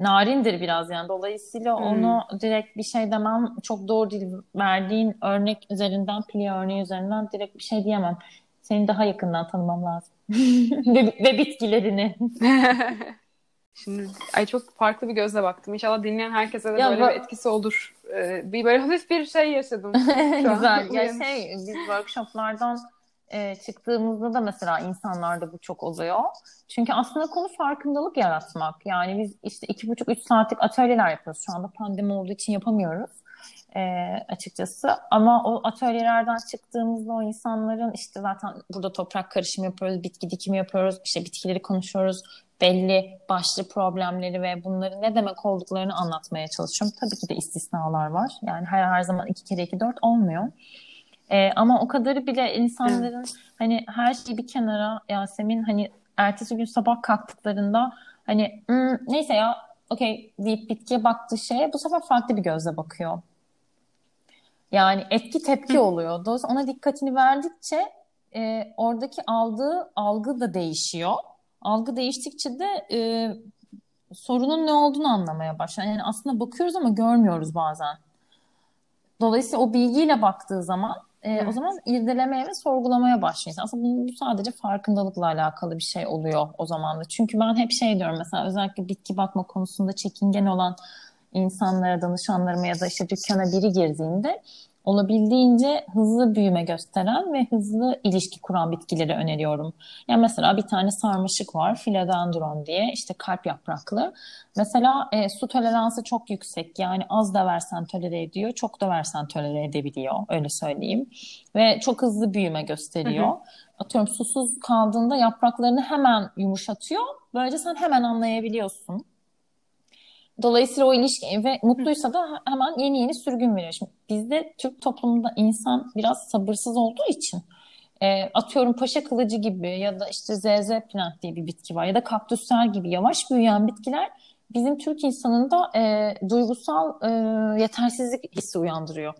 narindir biraz yani. Dolayısıyla hmm. onu direkt bir şey demem çok doğru değil. Verdiğin örnek üzerinden, pili örneği üzerinden direkt bir şey diyemem. Seni daha yakından tanımam lazım. ve, ve bitkilerini. Şimdi ay çok farklı bir gözle baktım. İnşallah dinleyen herkese de ya böyle bu... bir etkisi olur. Ee, bir böyle hafif bir şey yaşadım. Güzel. ya şey biz workshoplardan e, çıktığımızda da mesela insanlarda bu çok oluyor. Çünkü aslında konu farkındalık yaratmak. Yani biz işte iki buçuk üç saatlik atölyeler yapıyoruz. Şu anda pandemi olduğu için yapamıyoruz e, açıkçası. Ama o atölyelerden çıktığımızda o insanların işte zaten burada toprak karışımı yapıyoruz, bitki dikimi yapıyoruz, işte bitkileri konuşuyoruz, belli başlı problemleri ve bunların ne demek olduklarını anlatmaya çalışıyorum. Tabii ki de istisnalar var. Yani her her zaman iki kere iki dört olmuyor. E, ama o kadarı bile insanların evet. hani her şeyi bir kenara Yasemin hani ertesi gün sabah kalktıklarında hani hmm, neyse ya okey deyip bitkiye baktığı şeye bu sefer farklı bir gözle bakıyor. Yani etki tepki oluyor. Dolayısıyla ona dikkatini verdikçe e, oradaki aldığı algı da değişiyor. Algı değiştikçe de e, sorunun ne olduğunu anlamaya başlıyor. Yani aslında bakıyoruz ama görmüyoruz bazen. Dolayısıyla o bilgiyle baktığı zaman e, evet. o zaman irdelemeye ve sorgulamaya başlıyor. Aslında bu, bu sadece farkındalıkla alakalı bir şey oluyor o zaman da. Çünkü ben hep şey diyorum mesela özellikle bitki bakma konusunda çekingen olan insanlara, danışanlarıma ya da işte dükkana biri girdiğinde olabildiğince hızlı büyüme gösteren ve hızlı ilişki kuran bitkileri öneriyorum. Yani mesela bir tane sarmaşık var, philodendron diye işte kalp yapraklı. Mesela e, su toleransı çok yüksek. Yani az da versen tolere ediyor, çok da versen tolere edebiliyor. Öyle söyleyeyim. Ve çok hızlı büyüme gösteriyor. Hı hı. Atıyorum susuz kaldığında yapraklarını hemen yumuşatıyor. Böylece sen hemen anlayabiliyorsun. Dolayısıyla o ilişki ve mutluysa da hemen yeni yeni sürgün veriyor. Şimdi bizde Türk toplumunda insan biraz sabırsız olduğu için e, atıyorum paşa kılıcı gibi ya da işte ZZ plant diye bir bitki var ya da kaktüsler gibi yavaş büyüyen bitkiler bizim Türk insanında e, duygusal e, yetersizlik hissi uyandırıyor.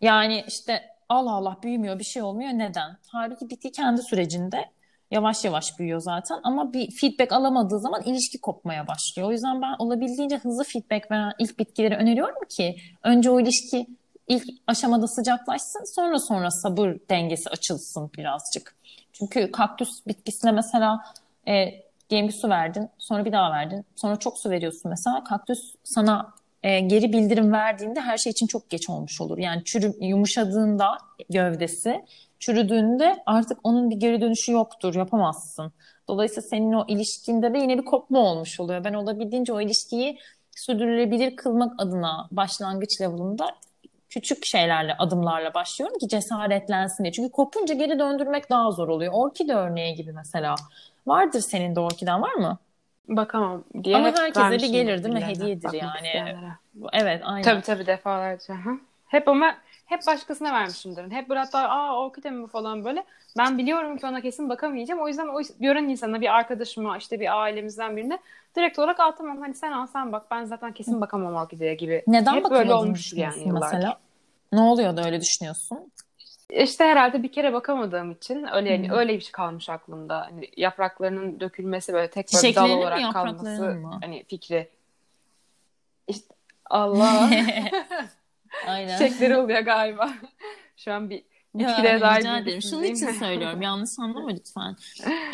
Yani işte Allah Allah büyümüyor bir şey olmuyor neden? Halbuki bitki kendi sürecinde yavaş yavaş büyüyor zaten ama bir feedback alamadığı zaman ilişki kopmaya başlıyor. O yüzden ben olabildiğince hızlı feedback veren ilk bitkileri öneriyorum ki önce o ilişki ilk aşamada sıcaklaşsın sonra sonra sabır dengesi açılsın birazcık. Çünkü kaktüs bitkisine mesela e, diyelim ki su verdin sonra bir daha verdin sonra çok su veriyorsun mesela kaktüs sana e, geri bildirim verdiğinde her şey için çok geç olmuş olur. Yani çürü, yumuşadığında gövdesi çürüdüğünde artık onun bir geri dönüşü yoktur, yapamazsın. Dolayısıyla senin o ilişkinde de yine bir kopma olmuş oluyor. Ben olabildiğince o ilişkiyi sürdürülebilir kılmak adına başlangıç level'ında küçük şeylerle, adımlarla başlıyorum ki cesaretlensin diye. Çünkü kopunca geri döndürmek daha zor oluyor. Orkide örneği gibi mesela. Vardır senin de orkiden var mı? Bakamam diye Ama herkese bir gelir değil mi? Hediyedir yani. Evet aynen. Tabii tabii defalarca. Hep ama hep başkasına vermişimdir. Hep böyle hatta aa orkide mi bu falan böyle. Ben biliyorum ki ona kesin bakamayacağım. O yüzden o gören insana bir arkadaşıma işte bir ailemizden birine direkt olarak al tamam hani sen al sen bak ben zaten kesin bakamam orkideye gibi. Neden Hep böyle olmuş yani mesela? Ne oluyor da öyle düşünüyorsun? İşte herhalde bir kere bakamadığım için öyle yani hmm. öyle bir şey kalmış aklımda. Hani yapraklarının dökülmesi böyle tek böyle dal olarak kalması mı? hani fikri. İşte Allah. Aynen. Çekleri oluyor galiba. Şu an bir bitkilere dair ederim. Şunun için söylüyorum. Yanlış anlama lütfen.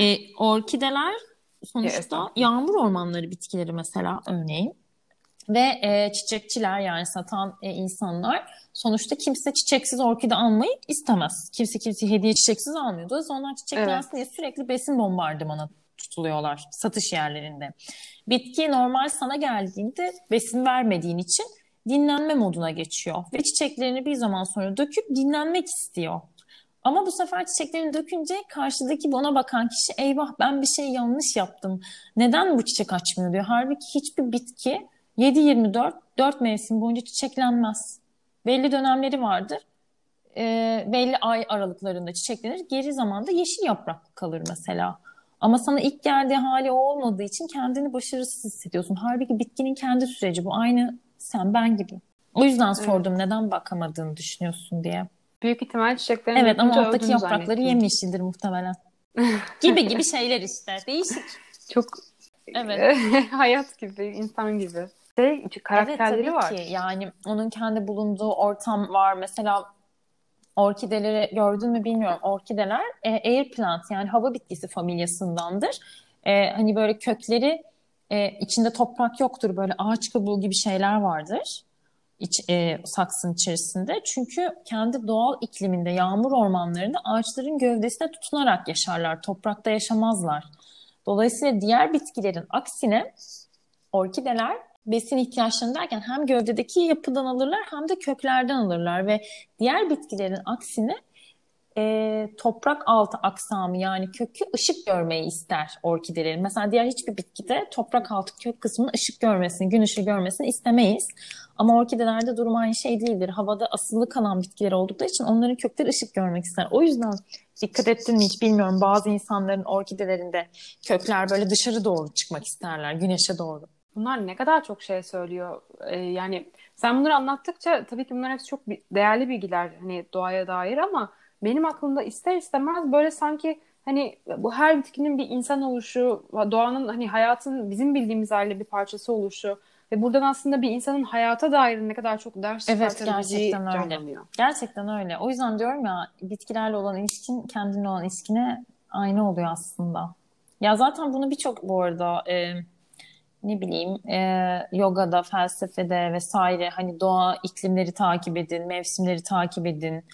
Ee, orkideler sonuçta evet. yağmur ormanları bitkileri mesela örneğin. Ve e, çiçekçiler yani satan e, insanlar sonuçta kimse çiçeksiz orkide almayı istemez. Kimse kimse hediye çiçeksiz almıyor. Dolayısıyla onlar çiçeklensin evet. diye sürekli besin bombardımanı tutuluyorlar satış yerlerinde. Bitki normal sana geldiğinde besin vermediğin için dinlenme moduna geçiyor ve çiçeklerini bir zaman sonra döküp dinlenmek istiyor. Ama bu sefer çiçeklerini dökünce karşıdaki ona bakan kişi eyvah ben bir şey yanlış yaptım. Neden bu çiçek açmıyor diyor. Halbuki hiçbir bitki 7-24 4 mevsim boyunca çiçeklenmez. Belli dönemleri vardır. E, belli ay aralıklarında çiçeklenir. Geri zamanda yeşil yaprak kalır mesela. Ama sana ilk geldiği hali o olmadığı için kendini başarısız hissediyorsun. Halbuki bitkinin kendi süreci bu. Aynı sen ben gibi. O yüzden sordum evet. neden bakamadığını düşünüyorsun diye. Büyük ihtimal çiçeklerin Evet ama alttaki yaprakları yemyeşildir muhtemelen. gibi gibi şeyler işte. Değişik. Çok evet. hayat gibi, insan gibi. Şey, karakterleri evet, tabii var. Ki. Yani onun kendi bulunduğu ortam var. Mesela orkideleri gördün mü bilmiyorum. Orkideler e, air plant yani hava bitkisi familyasındandır. E, hani böyle kökleri e, içinde toprak yoktur böyle ağaç kabuğu gibi şeyler vardır. iç, e, saksın içerisinde. Çünkü kendi doğal ikliminde yağmur ormanlarında ağaçların gövdesine tutunarak yaşarlar. Toprakta yaşamazlar. Dolayısıyla diğer bitkilerin aksine orkideler besin ihtiyaçlarını derken hem gövdedeki yapıdan alırlar hem de köklerden alırlar ve diğer bitkilerin aksine e, toprak altı aksamı yani kökü ışık görmeyi ister orkidelerin. Mesela diğer hiçbir bitkide toprak altı kök kısmının ışık görmesini, gün ışığı görmesini istemeyiz. Ama orkidelerde durum aynı şey değildir. Havada asılı kalan bitkiler oldukları için onların kökleri ışık görmek ister. O yüzden dikkat ettin mi hiç bilmiyorum bazı insanların orkidelerinde kökler böyle dışarı doğru çıkmak isterler, güneşe doğru. Bunlar ne kadar çok şey söylüyor. Ee, yani sen bunları anlattıkça tabii ki bunlar hepsi çok değerli bilgiler hani doğaya dair ama benim aklımda ister istemez böyle sanki hani bu her bitkinin bir insan oluşu, doğanın hani hayatın bizim bildiğimiz haliyle bir parçası oluşu ve buradan aslında bir insanın hayata dair ne kadar çok ders Evet gerçekten öyle. Gerçekten öyle. O yüzden diyorum ya bitkilerle olan ilişkin kendinle olan ilişkine aynı oluyor aslında. Ya zaten bunu birçok bu arada e, ne bileyim e, yogada, felsefede vesaire hani doğa iklimleri takip edin, mevsimleri takip edin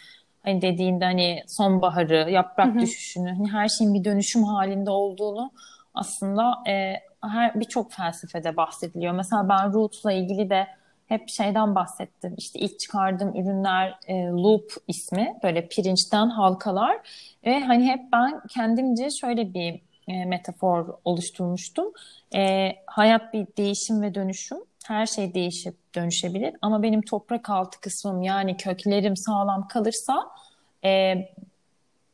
hani dediğinde hani sonbaharı, yaprak hı hı. düşüşünü, hani her şeyin bir dönüşüm halinde olduğunu aslında e, her birçok felsefede bahsediliyor. Mesela ben Roots'la ilgili de hep şeyden bahsettim. İşte ilk çıkardığım ürünler e, Loop ismi. Böyle pirinçten halkalar. Ve hani hep ben kendimce şöyle bir e, metafor oluşturmuştum. E, hayat bir değişim ve dönüşüm her şey değişip dönüşebilir. Ama benim toprak altı kısmım yani köklerim sağlam kalırsa e,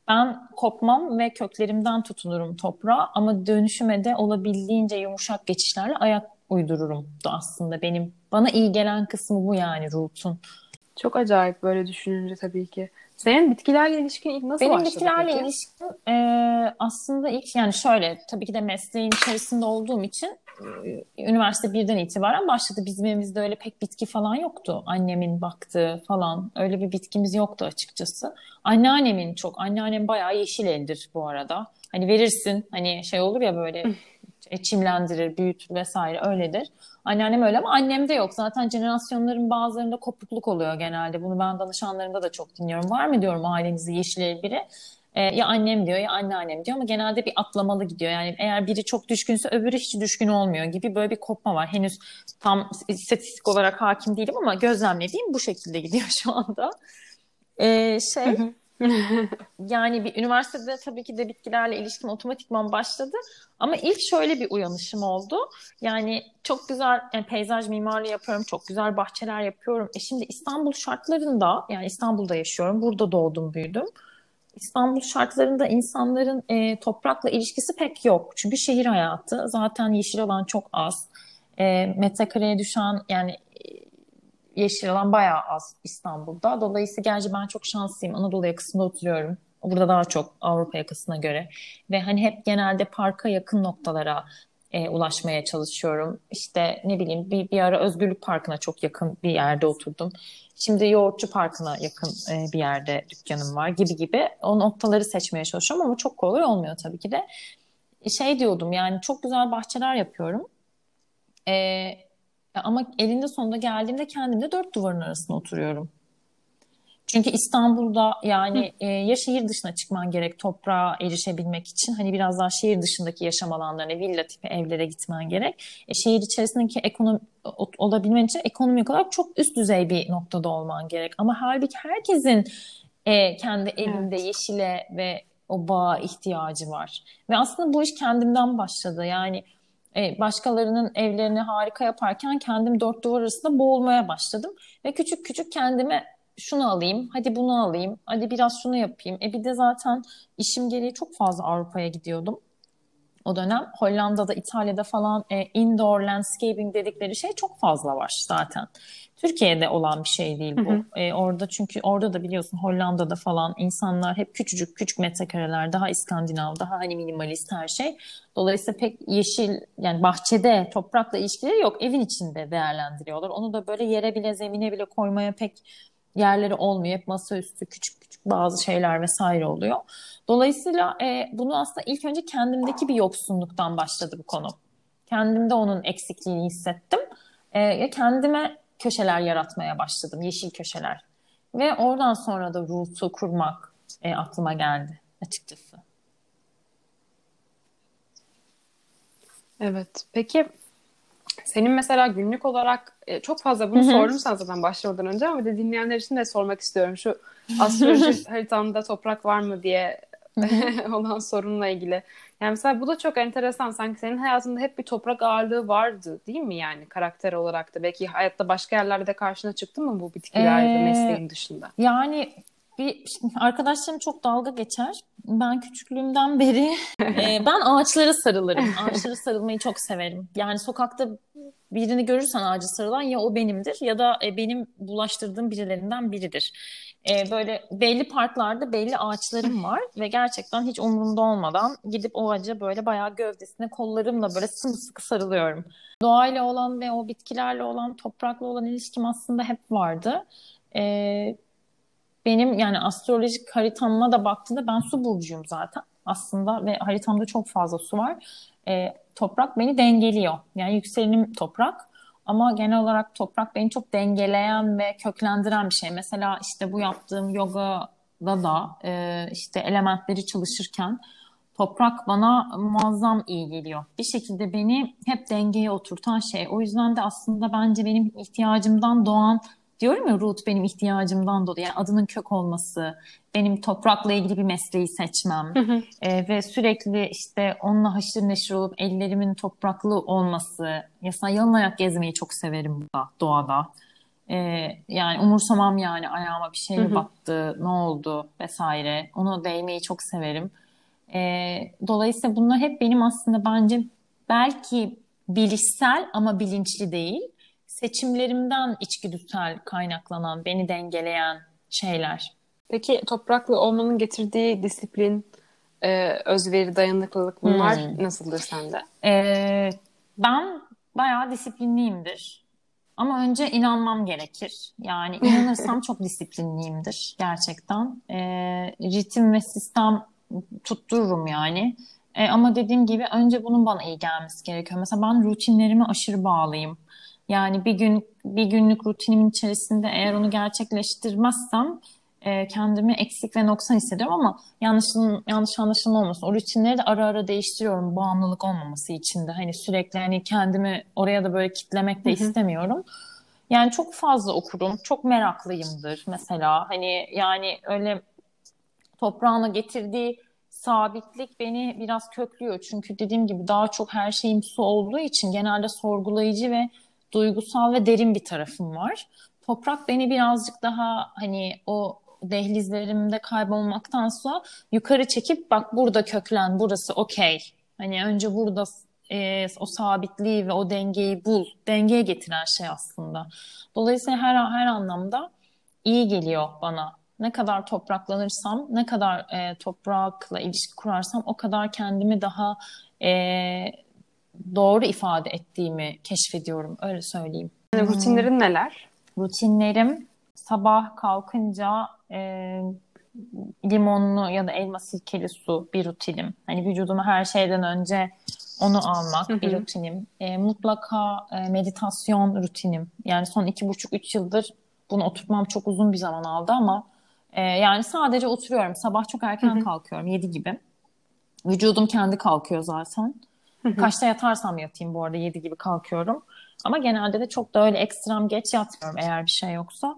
ben kopmam ve köklerimden tutunurum toprağa ama dönüşüme de olabildiğince yumuşak geçişlerle ayak uydururum da aslında benim. Bana iyi gelen kısmı bu yani root'un. Çok acayip böyle düşününce tabii ki. Senin bitkilerle ilişkin ilk nasıl Benim başladı bitkilerle peki? ilişkim e, aslında ilk yani şöyle tabii ki de mesleğin içerisinde olduğum için e, üniversite birden itibaren başladı. Bizim evimizde öyle pek bitki falan yoktu. Annemin baktığı falan öyle bir bitkimiz yoktu açıkçası. Anneannemin çok, anneannem bayağı yeşil eldir bu arada. Hani verirsin hani şey olur ya böyle çimlendirir, büyütür vesaire öyledir. Anneannem öyle ama annemde yok. Zaten jenerasyonların bazılarında kopukluk oluyor genelde. Bunu ben danışanlarımda da çok dinliyorum. Var mı diyorum ailenizde yeşil biri? Ee, ya annem diyor ya anneannem diyor ama genelde bir atlamalı gidiyor. Yani eğer biri çok düşkünse öbürü hiç düşkün olmuyor gibi böyle bir kopma var. Henüz tam istatistik olarak hakim değilim ama gözlemlediğim bu şekilde gidiyor şu anda. Ee, şey yani bir üniversitede tabii ki de bitkilerle ilişkim otomatikman başladı. Ama ilk şöyle bir uyanışım oldu. Yani çok güzel yani peyzaj mimarlığı yapıyorum. Çok güzel bahçeler yapıyorum. E şimdi İstanbul şartlarında yani İstanbul'da yaşıyorum. Burada doğdum büyüdüm. İstanbul şartlarında insanların e, toprakla ilişkisi pek yok. Çünkü şehir hayatı zaten yeşil alan çok az. E, metrekareye düşen yani yeşil alan bayağı az İstanbul'da. Dolayısıyla gerçi ben çok şanslıyım. Anadolu yakasında oturuyorum. Burada daha çok Avrupa yakasına göre. Ve hani hep genelde parka yakın noktalara e, ulaşmaya çalışıyorum. İşte ne bileyim bir, bir ara Özgürlük Parkı'na çok yakın bir yerde oturdum. Şimdi Yoğurtçu Parkı'na yakın e, bir yerde dükkanım var gibi gibi. O noktaları seçmeye çalışıyorum ama çok kolay olmuyor tabii ki de. Şey diyordum yani çok güzel bahçeler yapıyorum. E, ama elinde sonunda geldiğimde kendimde dört duvarın arasında oturuyorum. Çünkü İstanbul'da yani e, ya şehir dışına çıkman gerek toprağa erişebilmek için hani biraz daha şehir dışındaki yaşam alanlarına villa tipi evlere gitmen gerek. E, şehir içerisindeki ekonomi olabilmen için ekonomik olarak çok üst düzey bir noktada olman gerek. Ama halbuki herkesin e, kendi evinde evet. yeşile ve o bağa ihtiyacı var. Ve aslında bu iş kendimden başladı. Yani e, başkalarının evlerini harika yaparken kendim dört duvar arasında boğulmaya başladım. Ve küçük küçük kendime şunu alayım, hadi bunu alayım, hadi biraz şunu yapayım. E bir de zaten işim gereği çok fazla Avrupa'ya gidiyordum o dönem. Hollanda'da, İtalya'da falan e, indoor landscaping dedikleri şey çok fazla var zaten. Türkiye'de olan bir şey değil bu. Hı hı. E, orada çünkü orada da biliyorsun Hollanda'da falan insanlar hep küçücük küçük metrekareler, daha İskandinav, daha hani minimalist her şey. Dolayısıyla pek yeşil yani bahçede toprakla ilişkileri yok. Evin içinde değerlendiriyorlar. Onu da böyle yere bile zemine bile koymaya pek yerleri olmuyor. Hep masaüstü küçük küçük bazı şeyler vesaire oluyor. Dolayısıyla e, bunu aslında ilk önce kendimdeki bir yoksunluktan başladı bu konu. Kendimde onun eksikliğini hissettim. E, ya kendime köşeler yaratmaya başladım. Yeşil köşeler. Ve oradan sonra da root'u kurmak e, aklıma geldi açıkçası. Evet. Peki senin mesela günlük olarak e, çok fazla bunu sordum sana zaten başlamadan önce ama de dinleyenler için de sormak istiyorum. Şu astroloji haritamda toprak var mı diye olan sorunla ilgili. Yani mesela bu da çok enteresan. Sanki senin hayatında hep bir toprak ağırlığı vardı değil mi yani karakter olarak da? Belki hayatta başka yerlerde de karşına çıktı mı bu bitkilerde ee, mesleğin dışında? Yani bir arkadaşlarım çok dalga geçer. Ben küçüklüğümden beri e, ben ağaçlara sarılırım. Ağaçlara sarılmayı çok severim. Yani sokakta birini görürsen ağacı sarılan ya o benimdir ya da e, benim bulaştırdığım birilerinden biridir. E, böyle belli parklarda belli ağaçlarım var ve gerçekten hiç umurumda olmadan gidip o ağaca böyle bayağı gövdesine kollarımla böyle sımsıkı sarılıyorum. Doğayla olan ve o bitkilerle olan, toprakla olan ilişkim aslında hep vardı. E, benim yani astrolojik haritamma da baktığında ben su burcuyum zaten aslında ve haritamda çok fazla su var. E, toprak beni dengeliyor. Yani yükselenim toprak ama genel olarak toprak beni çok dengeleyen ve köklendiren bir şey. Mesela işte bu yaptığım yogada da e, işte elementleri çalışırken toprak bana muazzam iyi geliyor. Bir şekilde beni hep dengeye oturtan şey. O yüzden de aslında bence benim ihtiyacımdan doğan diyorum ya root benim ihtiyacımdan dolayı yani adının kök olması, benim toprakla ilgili bir mesleği seçmem E, ve sürekli işte onunla haşır neşir olup ellerimin topraklı olması. Mesela yalın ayak gezmeyi çok severim burada doğada. E, yani umursamam yani ayağıma bir şey mi battı, ne oldu vesaire. Onu değmeyi çok severim. E, dolayısıyla bunlar hep benim aslında bence belki bilişsel ama bilinçli değil seçimlerimden içgüdüsel kaynaklanan, beni dengeleyen şeyler. Peki topraklı olmanın getirdiği disiplin, e, özveri, dayanıklılık bunlar hmm. nasıldır sende? Ee, ben bayağı disiplinliyimdir. Ama önce inanmam gerekir. Yani inanırsam çok disiplinliyimdir gerçekten. E, ritim ve sistem tuttururum yani. E, ama dediğim gibi önce bunun bana iyi gelmesi gerekiyor. Mesela ben rutinlerime aşırı bağlıyım. Yani bir gün bir günlük rutinimin içerisinde eğer onu gerçekleştirmezsem e, kendimi eksik ve noksan hissediyorum ama yanlışın, yanlış anlaşılma olmasın. O rutinleri de ara ara değiştiriyorum bağımlılık olmaması için de. Hani sürekli hani kendimi oraya da böyle kitlemek de istemiyorum. Yani çok fazla okurum. Çok meraklıyımdır mesela. Hani yani öyle toprağına getirdiği sabitlik beni biraz köklüyor. Çünkü dediğim gibi daha çok her şeyim su olduğu için genelde sorgulayıcı ve duygusal ve derin bir tarafım var. Toprak beni birazcık daha hani o dehlizlerimde kaybolmaktansa yukarı çekip bak burada köklen, burası okey. Hani önce burada e, o sabitliği ve o dengeyi bul. Dengeye getiren şey aslında. Dolayısıyla her her anlamda iyi geliyor bana. Ne kadar topraklanırsam, ne kadar e, toprakla ilişki kurarsam o kadar kendimi daha e, doğru ifade ettiğimi keşfediyorum. Öyle söyleyeyim. Yani rutinlerin hmm. neler? Rutinlerim sabah kalkınca e, limonlu ya da elma sirkeli su bir rutinim. Hani vücuduma her şeyden önce onu almak bir rutinim. E, mutlaka e, meditasyon rutinim. Yani son iki buçuk üç yıldır bunu oturtmam çok uzun bir zaman aldı ama e, yani sadece oturuyorum. Sabah çok erken kalkıyorum yedi gibi. Vücudum kendi kalkıyor zaten. Kaçta yatarsam yatayım bu arada 7 gibi kalkıyorum. Ama genelde de çok da öyle ekstrem geç yatmıyorum eğer bir şey yoksa.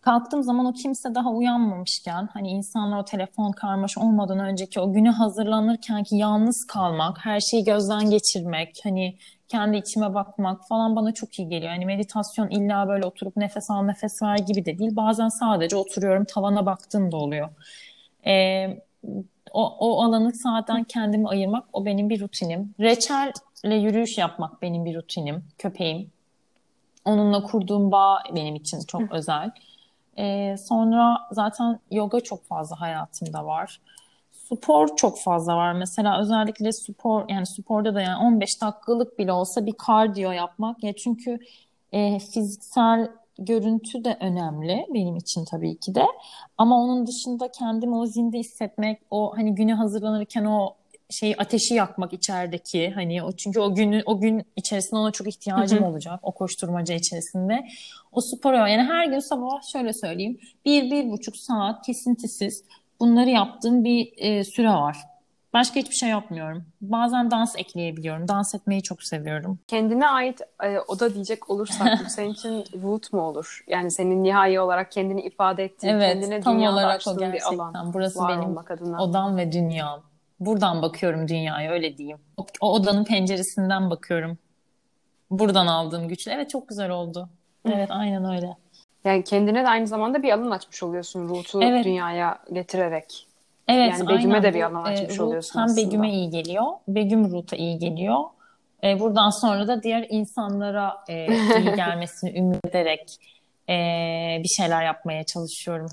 Kalktığım zaman o kimse daha uyanmamışken hani insanlar o telefon karmaş olmadan önceki o güne hazırlanırken ki yalnız kalmak, her şeyi gözden geçirmek, hani kendi içime bakmak falan bana çok iyi geliyor. Hani meditasyon illa böyle oturup nefes al nefes ver gibi de değil. Bazen sadece oturuyorum tavana baktığım da oluyor. Ee, o, o alanı zaten kendimi ayırmak o benim bir rutinim. Reçelle yürüyüş yapmak benim bir rutinim. Köpeğim. Onunla kurduğum bağ benim için çok özel. Ee, sonra zaten yoga çok fazla hayatımda var. Spor çok fazla var. Mesela özellikle spor yani sporda da yani 15 dakikalık bile olsa bir kardiyo yapmak. Ya çünkü e, fiziksel görüntü de önemli benim için tabii ki de. Ama onun dışında kendimi o zinde hissetmek, o hani güne hazırlanırken o şey ateşi yakmak içerideki hani o çünkü o gün o gün içerisinde ona çok ihtiyacım olacak o koşturmaca içerisinde. O spor yani her gün sabah şöyle söyleyeyim bir bir buçuk saat kesintisiz bunları yaptığım bir e, süre var. Başka hiçbir şey yapmıyorum. Bazen dans ekleyebiliyorum. Dans etmeyi çok seviyorum. Kendine ait e, oda diyecek olursak bu senin için root mu olur? Yani senin nihai olarak kendini ifade ettiğin, evet, kendine tam dünyada olarak açtığın o gerçekten. bir alan. Burası var benim adına. odam ve dünyam. Buradan bakıyorum dünyaya öyle diyeyim. O, o odanın penceresinden bakıyorum. Buradan aldığım güçle. Evet çok güzel oldu. Evet aynen öyle. Yani kendine de aynı zamanda bir alan açmış oluyorsun Ruth'u Evet. dünyaya getirerek. Evet, Yani Begüm'e aynen. de bir alan e, açmış Ruth oluyorsun hem aslında. Begüm'e iyi geliyor, Begüm Ruth'a iyi geliyor. E, buradan sonra da diğer insanlara e, iyi gelmesini ümit ederek e, bir şeyler yapmaya çalışıyorum.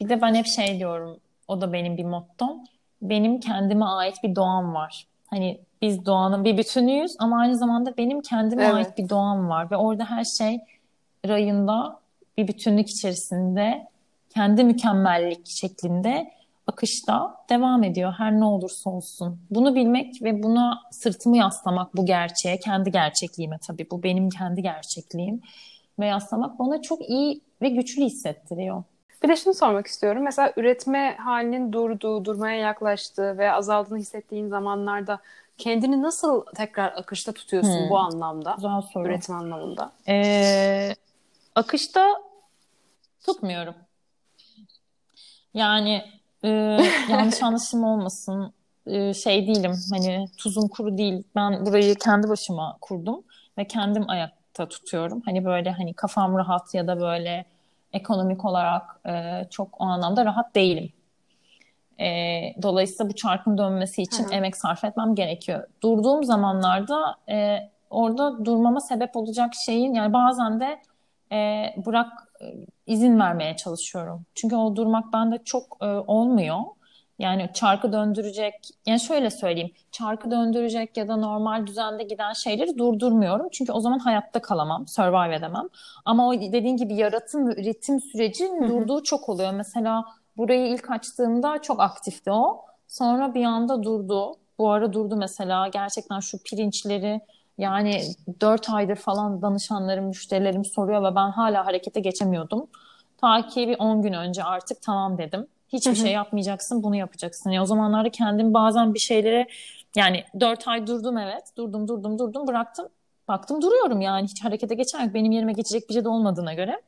Bir de ben hep şey diyorum, o da benim bir mottom. Benim kendime ait bir doğam var. Hani biz doğanın bir bütünüyüz ama aynı zamanda benim kendime Evet. ait bir doğam var ve orada her şey rayında bir bütünlük içerisinde kendi mükemmellik şeklinde akışta devam ediyor her ne olursa olsun. Bunu bilmek ve buna sırtımı yaslamak bu gerçeğe, kendi gerçekliğime tabii bu benim kendi gerçekliğim ve yaslamak bana çok iyi ve güçlü hissettiriyor. Bir de şunu sormak istiyorum. Mesela üretme halinin durduğu, durmaya yaklaştığı ve azaldığını hissettiğin zamanlarda kendini nasıl tekrar akışta tutuyorsun Hmm. bu anlamda? Güzel soru. Üretim anlamında. Ee, akışta tutmuyorum. Yani e, yanlış anlaşılma olmasın. E, şey değilim hani tuzum kuru değil. Ben burayı kendi başıma kurdum ve kendim ayakta tutuyorum. Hani böyle hani kafam rahat ya da böyle ekonomik olarak e, çok o anlamda rahat değilim. E, dolayısıyla bu çarkın dönmesi için Hı emek sarf etmem gerekiyor. Durduğum zamanlarda e, orada durmama sebep olacak şeyin yani bazen de e, bırak izin vermeye çalışıyorum. Çünkü o durmak bende çok e, olmuyor. Yani çarkı döndürecek, yani şöyle söyleyeyim, çarkı döndürecek ya da normal düzende giden şeyleri durdurmuyorum. Çünkü o zaman hayatta kalamam, survive edemem. Ama o dediğin gibi yaratım ve üretim sürecinin durduğu çok oluyor. Mesela burayı ilk açtığımda çok aktifti o. Sonra bir anda durdu. Bu ara durdu mesela. Gerçekten şu pirinçleri yani 4 aydır falan danışanlarım, müşterilerim soruyor ve ben hala harekete geçemiyordum. Ta ki bir 10 gün önce artık tamam dedim. Hiçbir şey yapmayacaksın, bunu yapacaksın. Ya o zamanlarda kendim bazen bir şeylere yani 4 ay durdum evet. Durdum, durdum, durdum, bıraktım. Baktım duruyorum yani hiç harekete geçen yok. Benim yerime geçecek bir şey de olmadığına göre.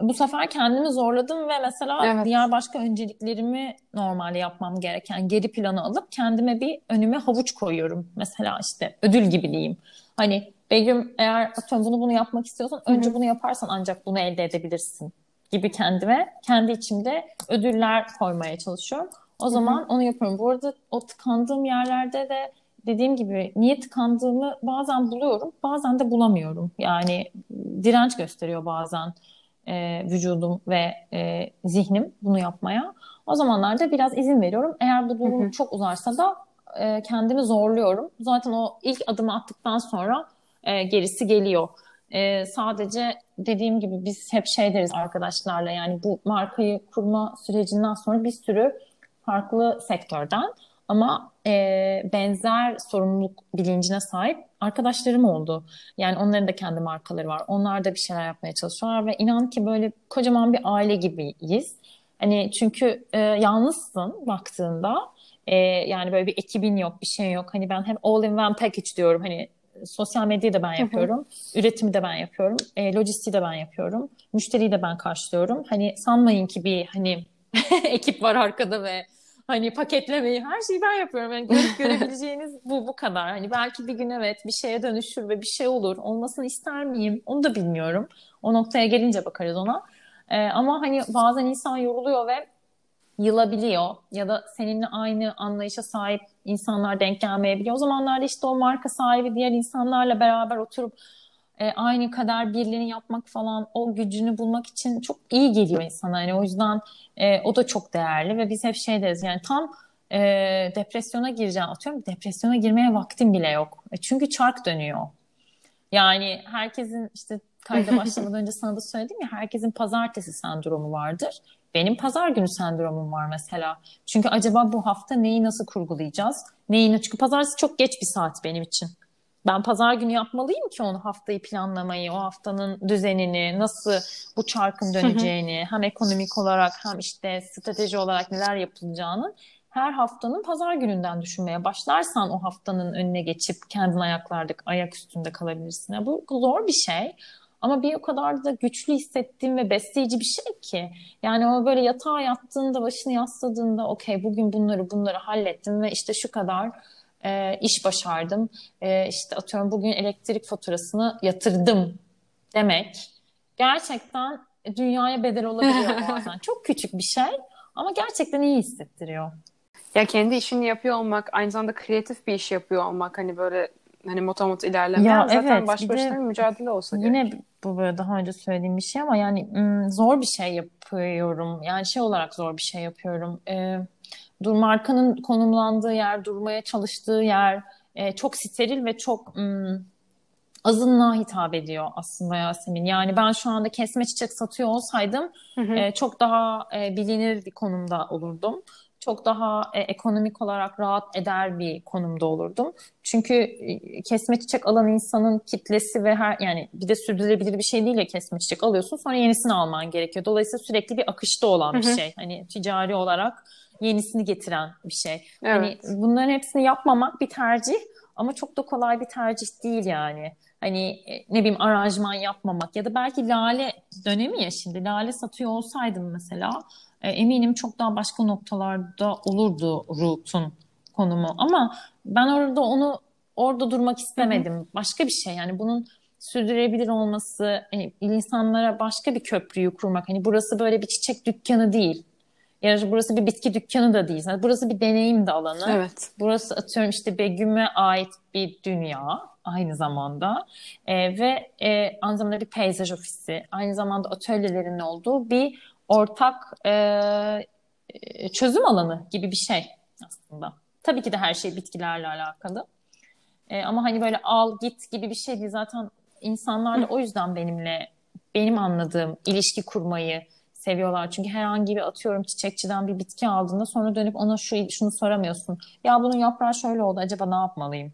Bu sefer kendimi zorladım ve mesela Evet. diğer başka önceliklerimi normalde yapmam gereken geri plana alıp kendime bir önüme havuç koyuyorum. Mesela işte ödül gibi diyeyim. Hani Begüm eğer atıyorum bunu bunu yapmak istiyorsan önce bunu yaparsan ancak bunu elde edebilirsin gibi kendime kendi içimde ödüller koymaya çalışıyorum. O zaman onu yapıyorum. Bu arada o tıkandığım yerlerde de dediğim gibi niye tıkandığımı bazen buluyorum, bazen de bulamıyorum. Yani direnç gösteriyor bazen e, vücudum ve e, zihnim bunu yapmaya. O zamanlarda biraz izin veriyorum. Eğer bu durum çok uzarsa da e, kendimi zorluyorum. Zaten o ilk adımı attıktan sonra e, gerisi geliyor. E, sadece dediğim gibi biz hep şey deriz arkadaşlarla yani bu markayı kurma sürecinden sonra bir sürü farklı sektörden ama e, benzer sorumluluk bilincine sahip arkadaşlarım oldu. Yani onların da kendi markaları var. Onlar da bir şeyler yapmaya çalışıyorlar ve inan ki böyle kocaman bir aile gibiyiz. Hani çünkü e, yalnızsın baktığında. E, yani böyle bir ekibin yok, bir şey yok. Hani ben hep all in one package diyorum. Hani sosyal medyayı da ben yapıyorum. Üretimi de ben yapıyorum. E, lojistiği de ben yapıyorum. Müşteriyi de ben karşılıyorum. Hani sanmayın ki bir hani ekip var arkada ve hani paketlemeyi her şeyi ben yapıyorum. Yani görüp görebileceğiniz bu bu kadar. Hani belki bir gün evet bir şeye dönüşür ve bir şey olur. Olmasını ister miyim? Onu da bilmiyorum. O noktaya gelince bakarız ona. E, ama hani bazen insan yoruluyor ve yılabiliyor ya da seninle aynı anlayışa sahip insanlar denk gelmeyebiliyor. O zamanlarda işte o marka sahibi diğer insanlarla beraber oturup e, aynı kadar birliğini yapmak falan o gücünü bulmak için çok iyi geliyor insana. Yani o yüzden e, o da çok değerli ve biz hep şey deriz yani tam e, depresyona gireceğim atıyorum depresyona girmeye vaktim bile yok. E, çünkü çark dönüyor. Yani herkesin işte kayda başlamadan önce sana da söyledim ya herkesin pazartesi sendromu vardır. Benim pazar günü sendromum var mesela. Çünkü acaba bu hafta neyi nasıl kurgulayacağız? Neyi? Çünkü pazartesi çok geç bir saat benim için. Ben pazar günü yapmalıyım ki onu haftayı planlamayı, o haftanın düzenini, nasıl bu çarkın döneceğini, hem ekonomik olarak hem işte strateji olarak neler yapılacağını her haftanın pazar gününden düşünmeye başlarsan o haftanın önüne geçip kendin ayaklarda ayak üstünde kalabilirsin. bu zor bir şey. Ama bir o kadar da güçlü hissettiğim ve besleyici bir şey ki. Yani o böyle yatağa yattığında, başını yasladığında okey bugün bunları bunları hallettim ve işte şu kadar e, iş başardım. E, işte atıyorum bugün elektrik faturasını yatırdım demek gerçekten dünyaya bedel olabiliyor bazen. Çok küçük bir şey ama gerçekten iyi hissettiriyor. Ya kendi işini yapıyor olmak, aynı zamanda kreatif bir iş yapıyor olmak hani böyle hani motomot ilerleme ya, zaten evet, baş başına bir mücadele olsa Yine gerek. bu böyle daha önce söylediğim bir şey ama yani zor bir şey yapıyorum. Yani şey olarak zor bir şey yapıyorum. Ee, dur markanın konumlandığı yer, durmaya çalıştığı yer e, çok steril ve çok ım, azınlığa hitap ediyor aslında Yasemin. Yani ben şu anda kesme çiçek satıyor olsaydım hı hı. E, çok daha e, bilinir bir konumda olurdum çok daha e, ekonomik olarak rahat eder bir konumda olurdum. Çünkü e, kesme çiçek alan insanın kitlesi ve her yani bir de sürdürülebilir bir şey değil ya kesme çiçek alıyorsun sonra yenisini alman gerekiyor. Dolayısıyla sürekli bir akışta olan bir şey. Hani ticari olarak yenisini getiren bir şey. Hani evet. Hani bunların hepsini yapmamak bir tercih ama çok da kolay bir tercih değil yani. Hani e, ne bileyim aranjman yapmamak ya da belki lale dönemi ya şimdi lale satıyor olsaydım mesela e, eminim çok daha başka noktalarda olurdu Ruth'un konumu. Ama ben orada onu orada durmak istemedim. Hı hı. Başka bir şey yani bunun sürdürülebilir olması, hani insanlara başka bir köprüyü kurmak. Hani burası böyle bir çiçek dükkanı değil. Ya burası bir bitki dükkanı da değil. Yani burası bir deneyim de alanı. Evet. Burası atıyorum işte Begüm'e ait bir dünya aynı zamanda. E, ve e, aynı zamanda bir peyzaj ofisi, aynı zamanda atölyelerin olduğu bir ortak e, çözüm alanı gibi bir şey aslında. Tabii ki de her şey bitkilerle alakalı. E, ama hani böyle al git gibi bir şey değil. Zaten insanlar da o yüzden benimle benim anladığım ilişki kurmayı seviyorlar. Çünkü herhangi bir atıyorum çiçekçiden bir bitki aldığında sonra dönüp ona şu şunu soramıyorsun. Ya bunun yaprağı şöyle oldu acaba ne yapmalıyım?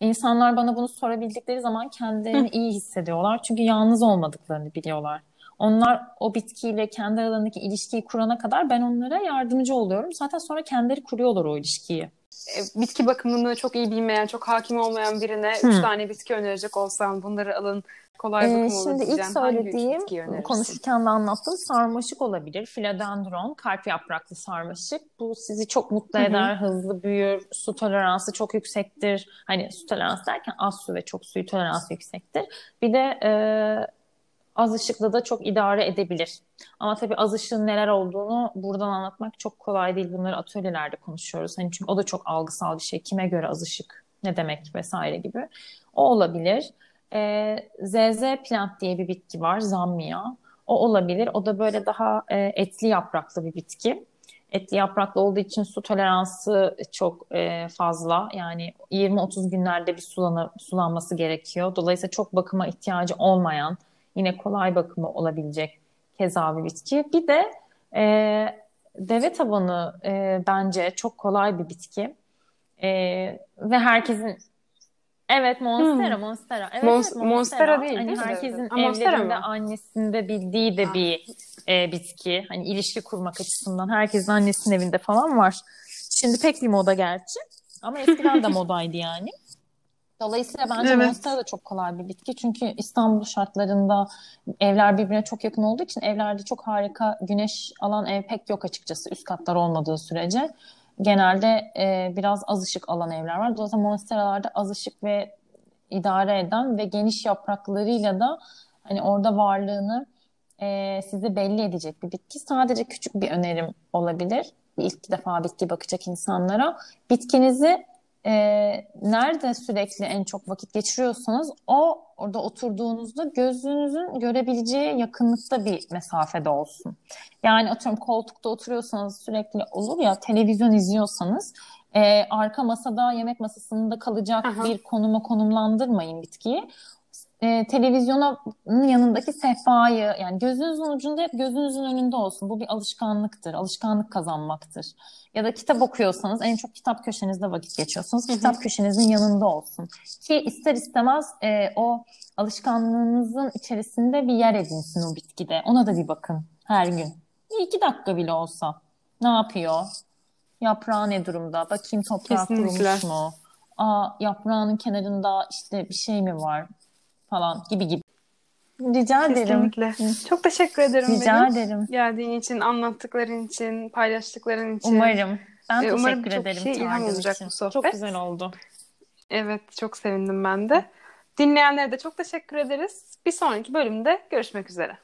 İnsanlar bana bunu sorabildikleri zaman kendilerini iyi hissediyorlar. Çünkü yalnız olmadıklarını biliyorlar. Onlar o bitkiyle kendi aralarındaki ilişkiyi kurana kadar ben onlara yardımcı oluyorum. Zaten sonra kendileri kuruyorlar o ilişkiyi. E, bitki bakımını çok iyi bilmeyen, çok hakim olmayan birine hmm. üç tane bitki önerecek olsam bunları alın kolay ee, Şimdi ilk söylediğim konuşurken de anlattım sarmaşık olabilir. Filodendron, kalp yapraklı sarmaşık. Bu sizi çok mutlu eder, Hı-hı. hızlı büyür, su toleransı çok yüksektir. Hani su toleransı derken az su ve çok suyu toleransı yüksektir. Bir de e, az ışıkla da çok idare edebilir. Ama tabii az ışığın neler olduğunu buradan anlatmak çok kolay değil. Bunları atölyelerde konuşuyoruz. Hani çünkü o da çok algısal bir şey. Kime göre az ışık ne demek vesaire gibi. O olabilir. Ee, ZZ plant diye bir bitki var. Zammia. O olabilir. O da böyle daha e, etli yapraklı bir bitki. Etli yapraklı olduğu için su toleransı çok e, fazla. Yani 20-30 günlerde bir sulana, sulanması gerekiyor. Dolayısıyla çok bakıma ihtiyacı olmayan, Yine kolay bakımı olabilecek keza bir bitki. Bir de e, deve tabanı e, bence çok kolay bir bitki. E, ve herkesin Evet Monstera, hmm. Monstera. Evet, Mon- Monstera. Monstera değil. Hani herkesin ha, evlerinde, annesinde bildiği de bir e, bitki. Hani ilişki kurmak açısından herkesin annesinin evinde falan var. Şimdi pek bir moda gerçi. Ama eskiden de modaydı yani. Dolayısıyla bence evet. Monstera da çok kolay bir bitki. Çünkü İstanbul şartlarında evler birbirine çok yakın olduğu için evlerde çok harika güneş alan ev pek yok açıkçası üst katlar olmadığı sürece. Genelde e, biraz az ışık alan evler var. Dolayısıyla monsteralarda az ışık ve idare eden ve geniş yapraklarıyla da hani orada varlığını e, size belli edecek bir bitki. Sadece küçük bir önerim olabilir. İlk defa bitki bakacak insanlara. Bitkinizi e, nerede sürekli en çok vakit geçiriyorsanız o orada oturduğunuzda gözünüzün görebileceği yakınlıkta bir mesafede olsun. Yani atıyorum koltukta oturuyorsanız sürekli olur ya televizyon izliyorsanız e, arka masada yemek masasında kalacak Aha. bir konuma konumlandırmayın bitkiyi. E, televizyonun yanındaki sehpayı yani gözünüzün ucunda hep gözünüzün önünde olsun. Bu bir alışkanlıktır. Alışkanlık kazanmaktır. Ya da kitap okuyorsanız en çok kitap köşenizde vakit geçiyorsunuz. Kitap köşenizin yanında olsun. Ki ister istemez e, o alışkanlığınızın içerisinde bir yer edinsin o bitkide. Ona da bir bakın her gün. Bir iki dakika bile olsa. Ne yapıyor? Yaprağı ne durumda? Bakayım Kesinlikle. kurumuş mu? Aa, yaprağının kenarında işte bir şey mi var? Falan gibi gibi. Rica ederim. Kesinlikle. Çok teşekkür ederim. Rica benim. ederim. Geldiğin için, anlattıkların için, paylaştıkların için. Umarım. Ben Ee, umarım teşekkür çok ederim. kişiye ilham çağırdığın olacak için. bu sohbet. Çok güzel oldu. Evet, çok sevindim ben de. Dinleyenlere de çok teşekkür ederiz. Bir sonraki bölümde görüşmek üzere.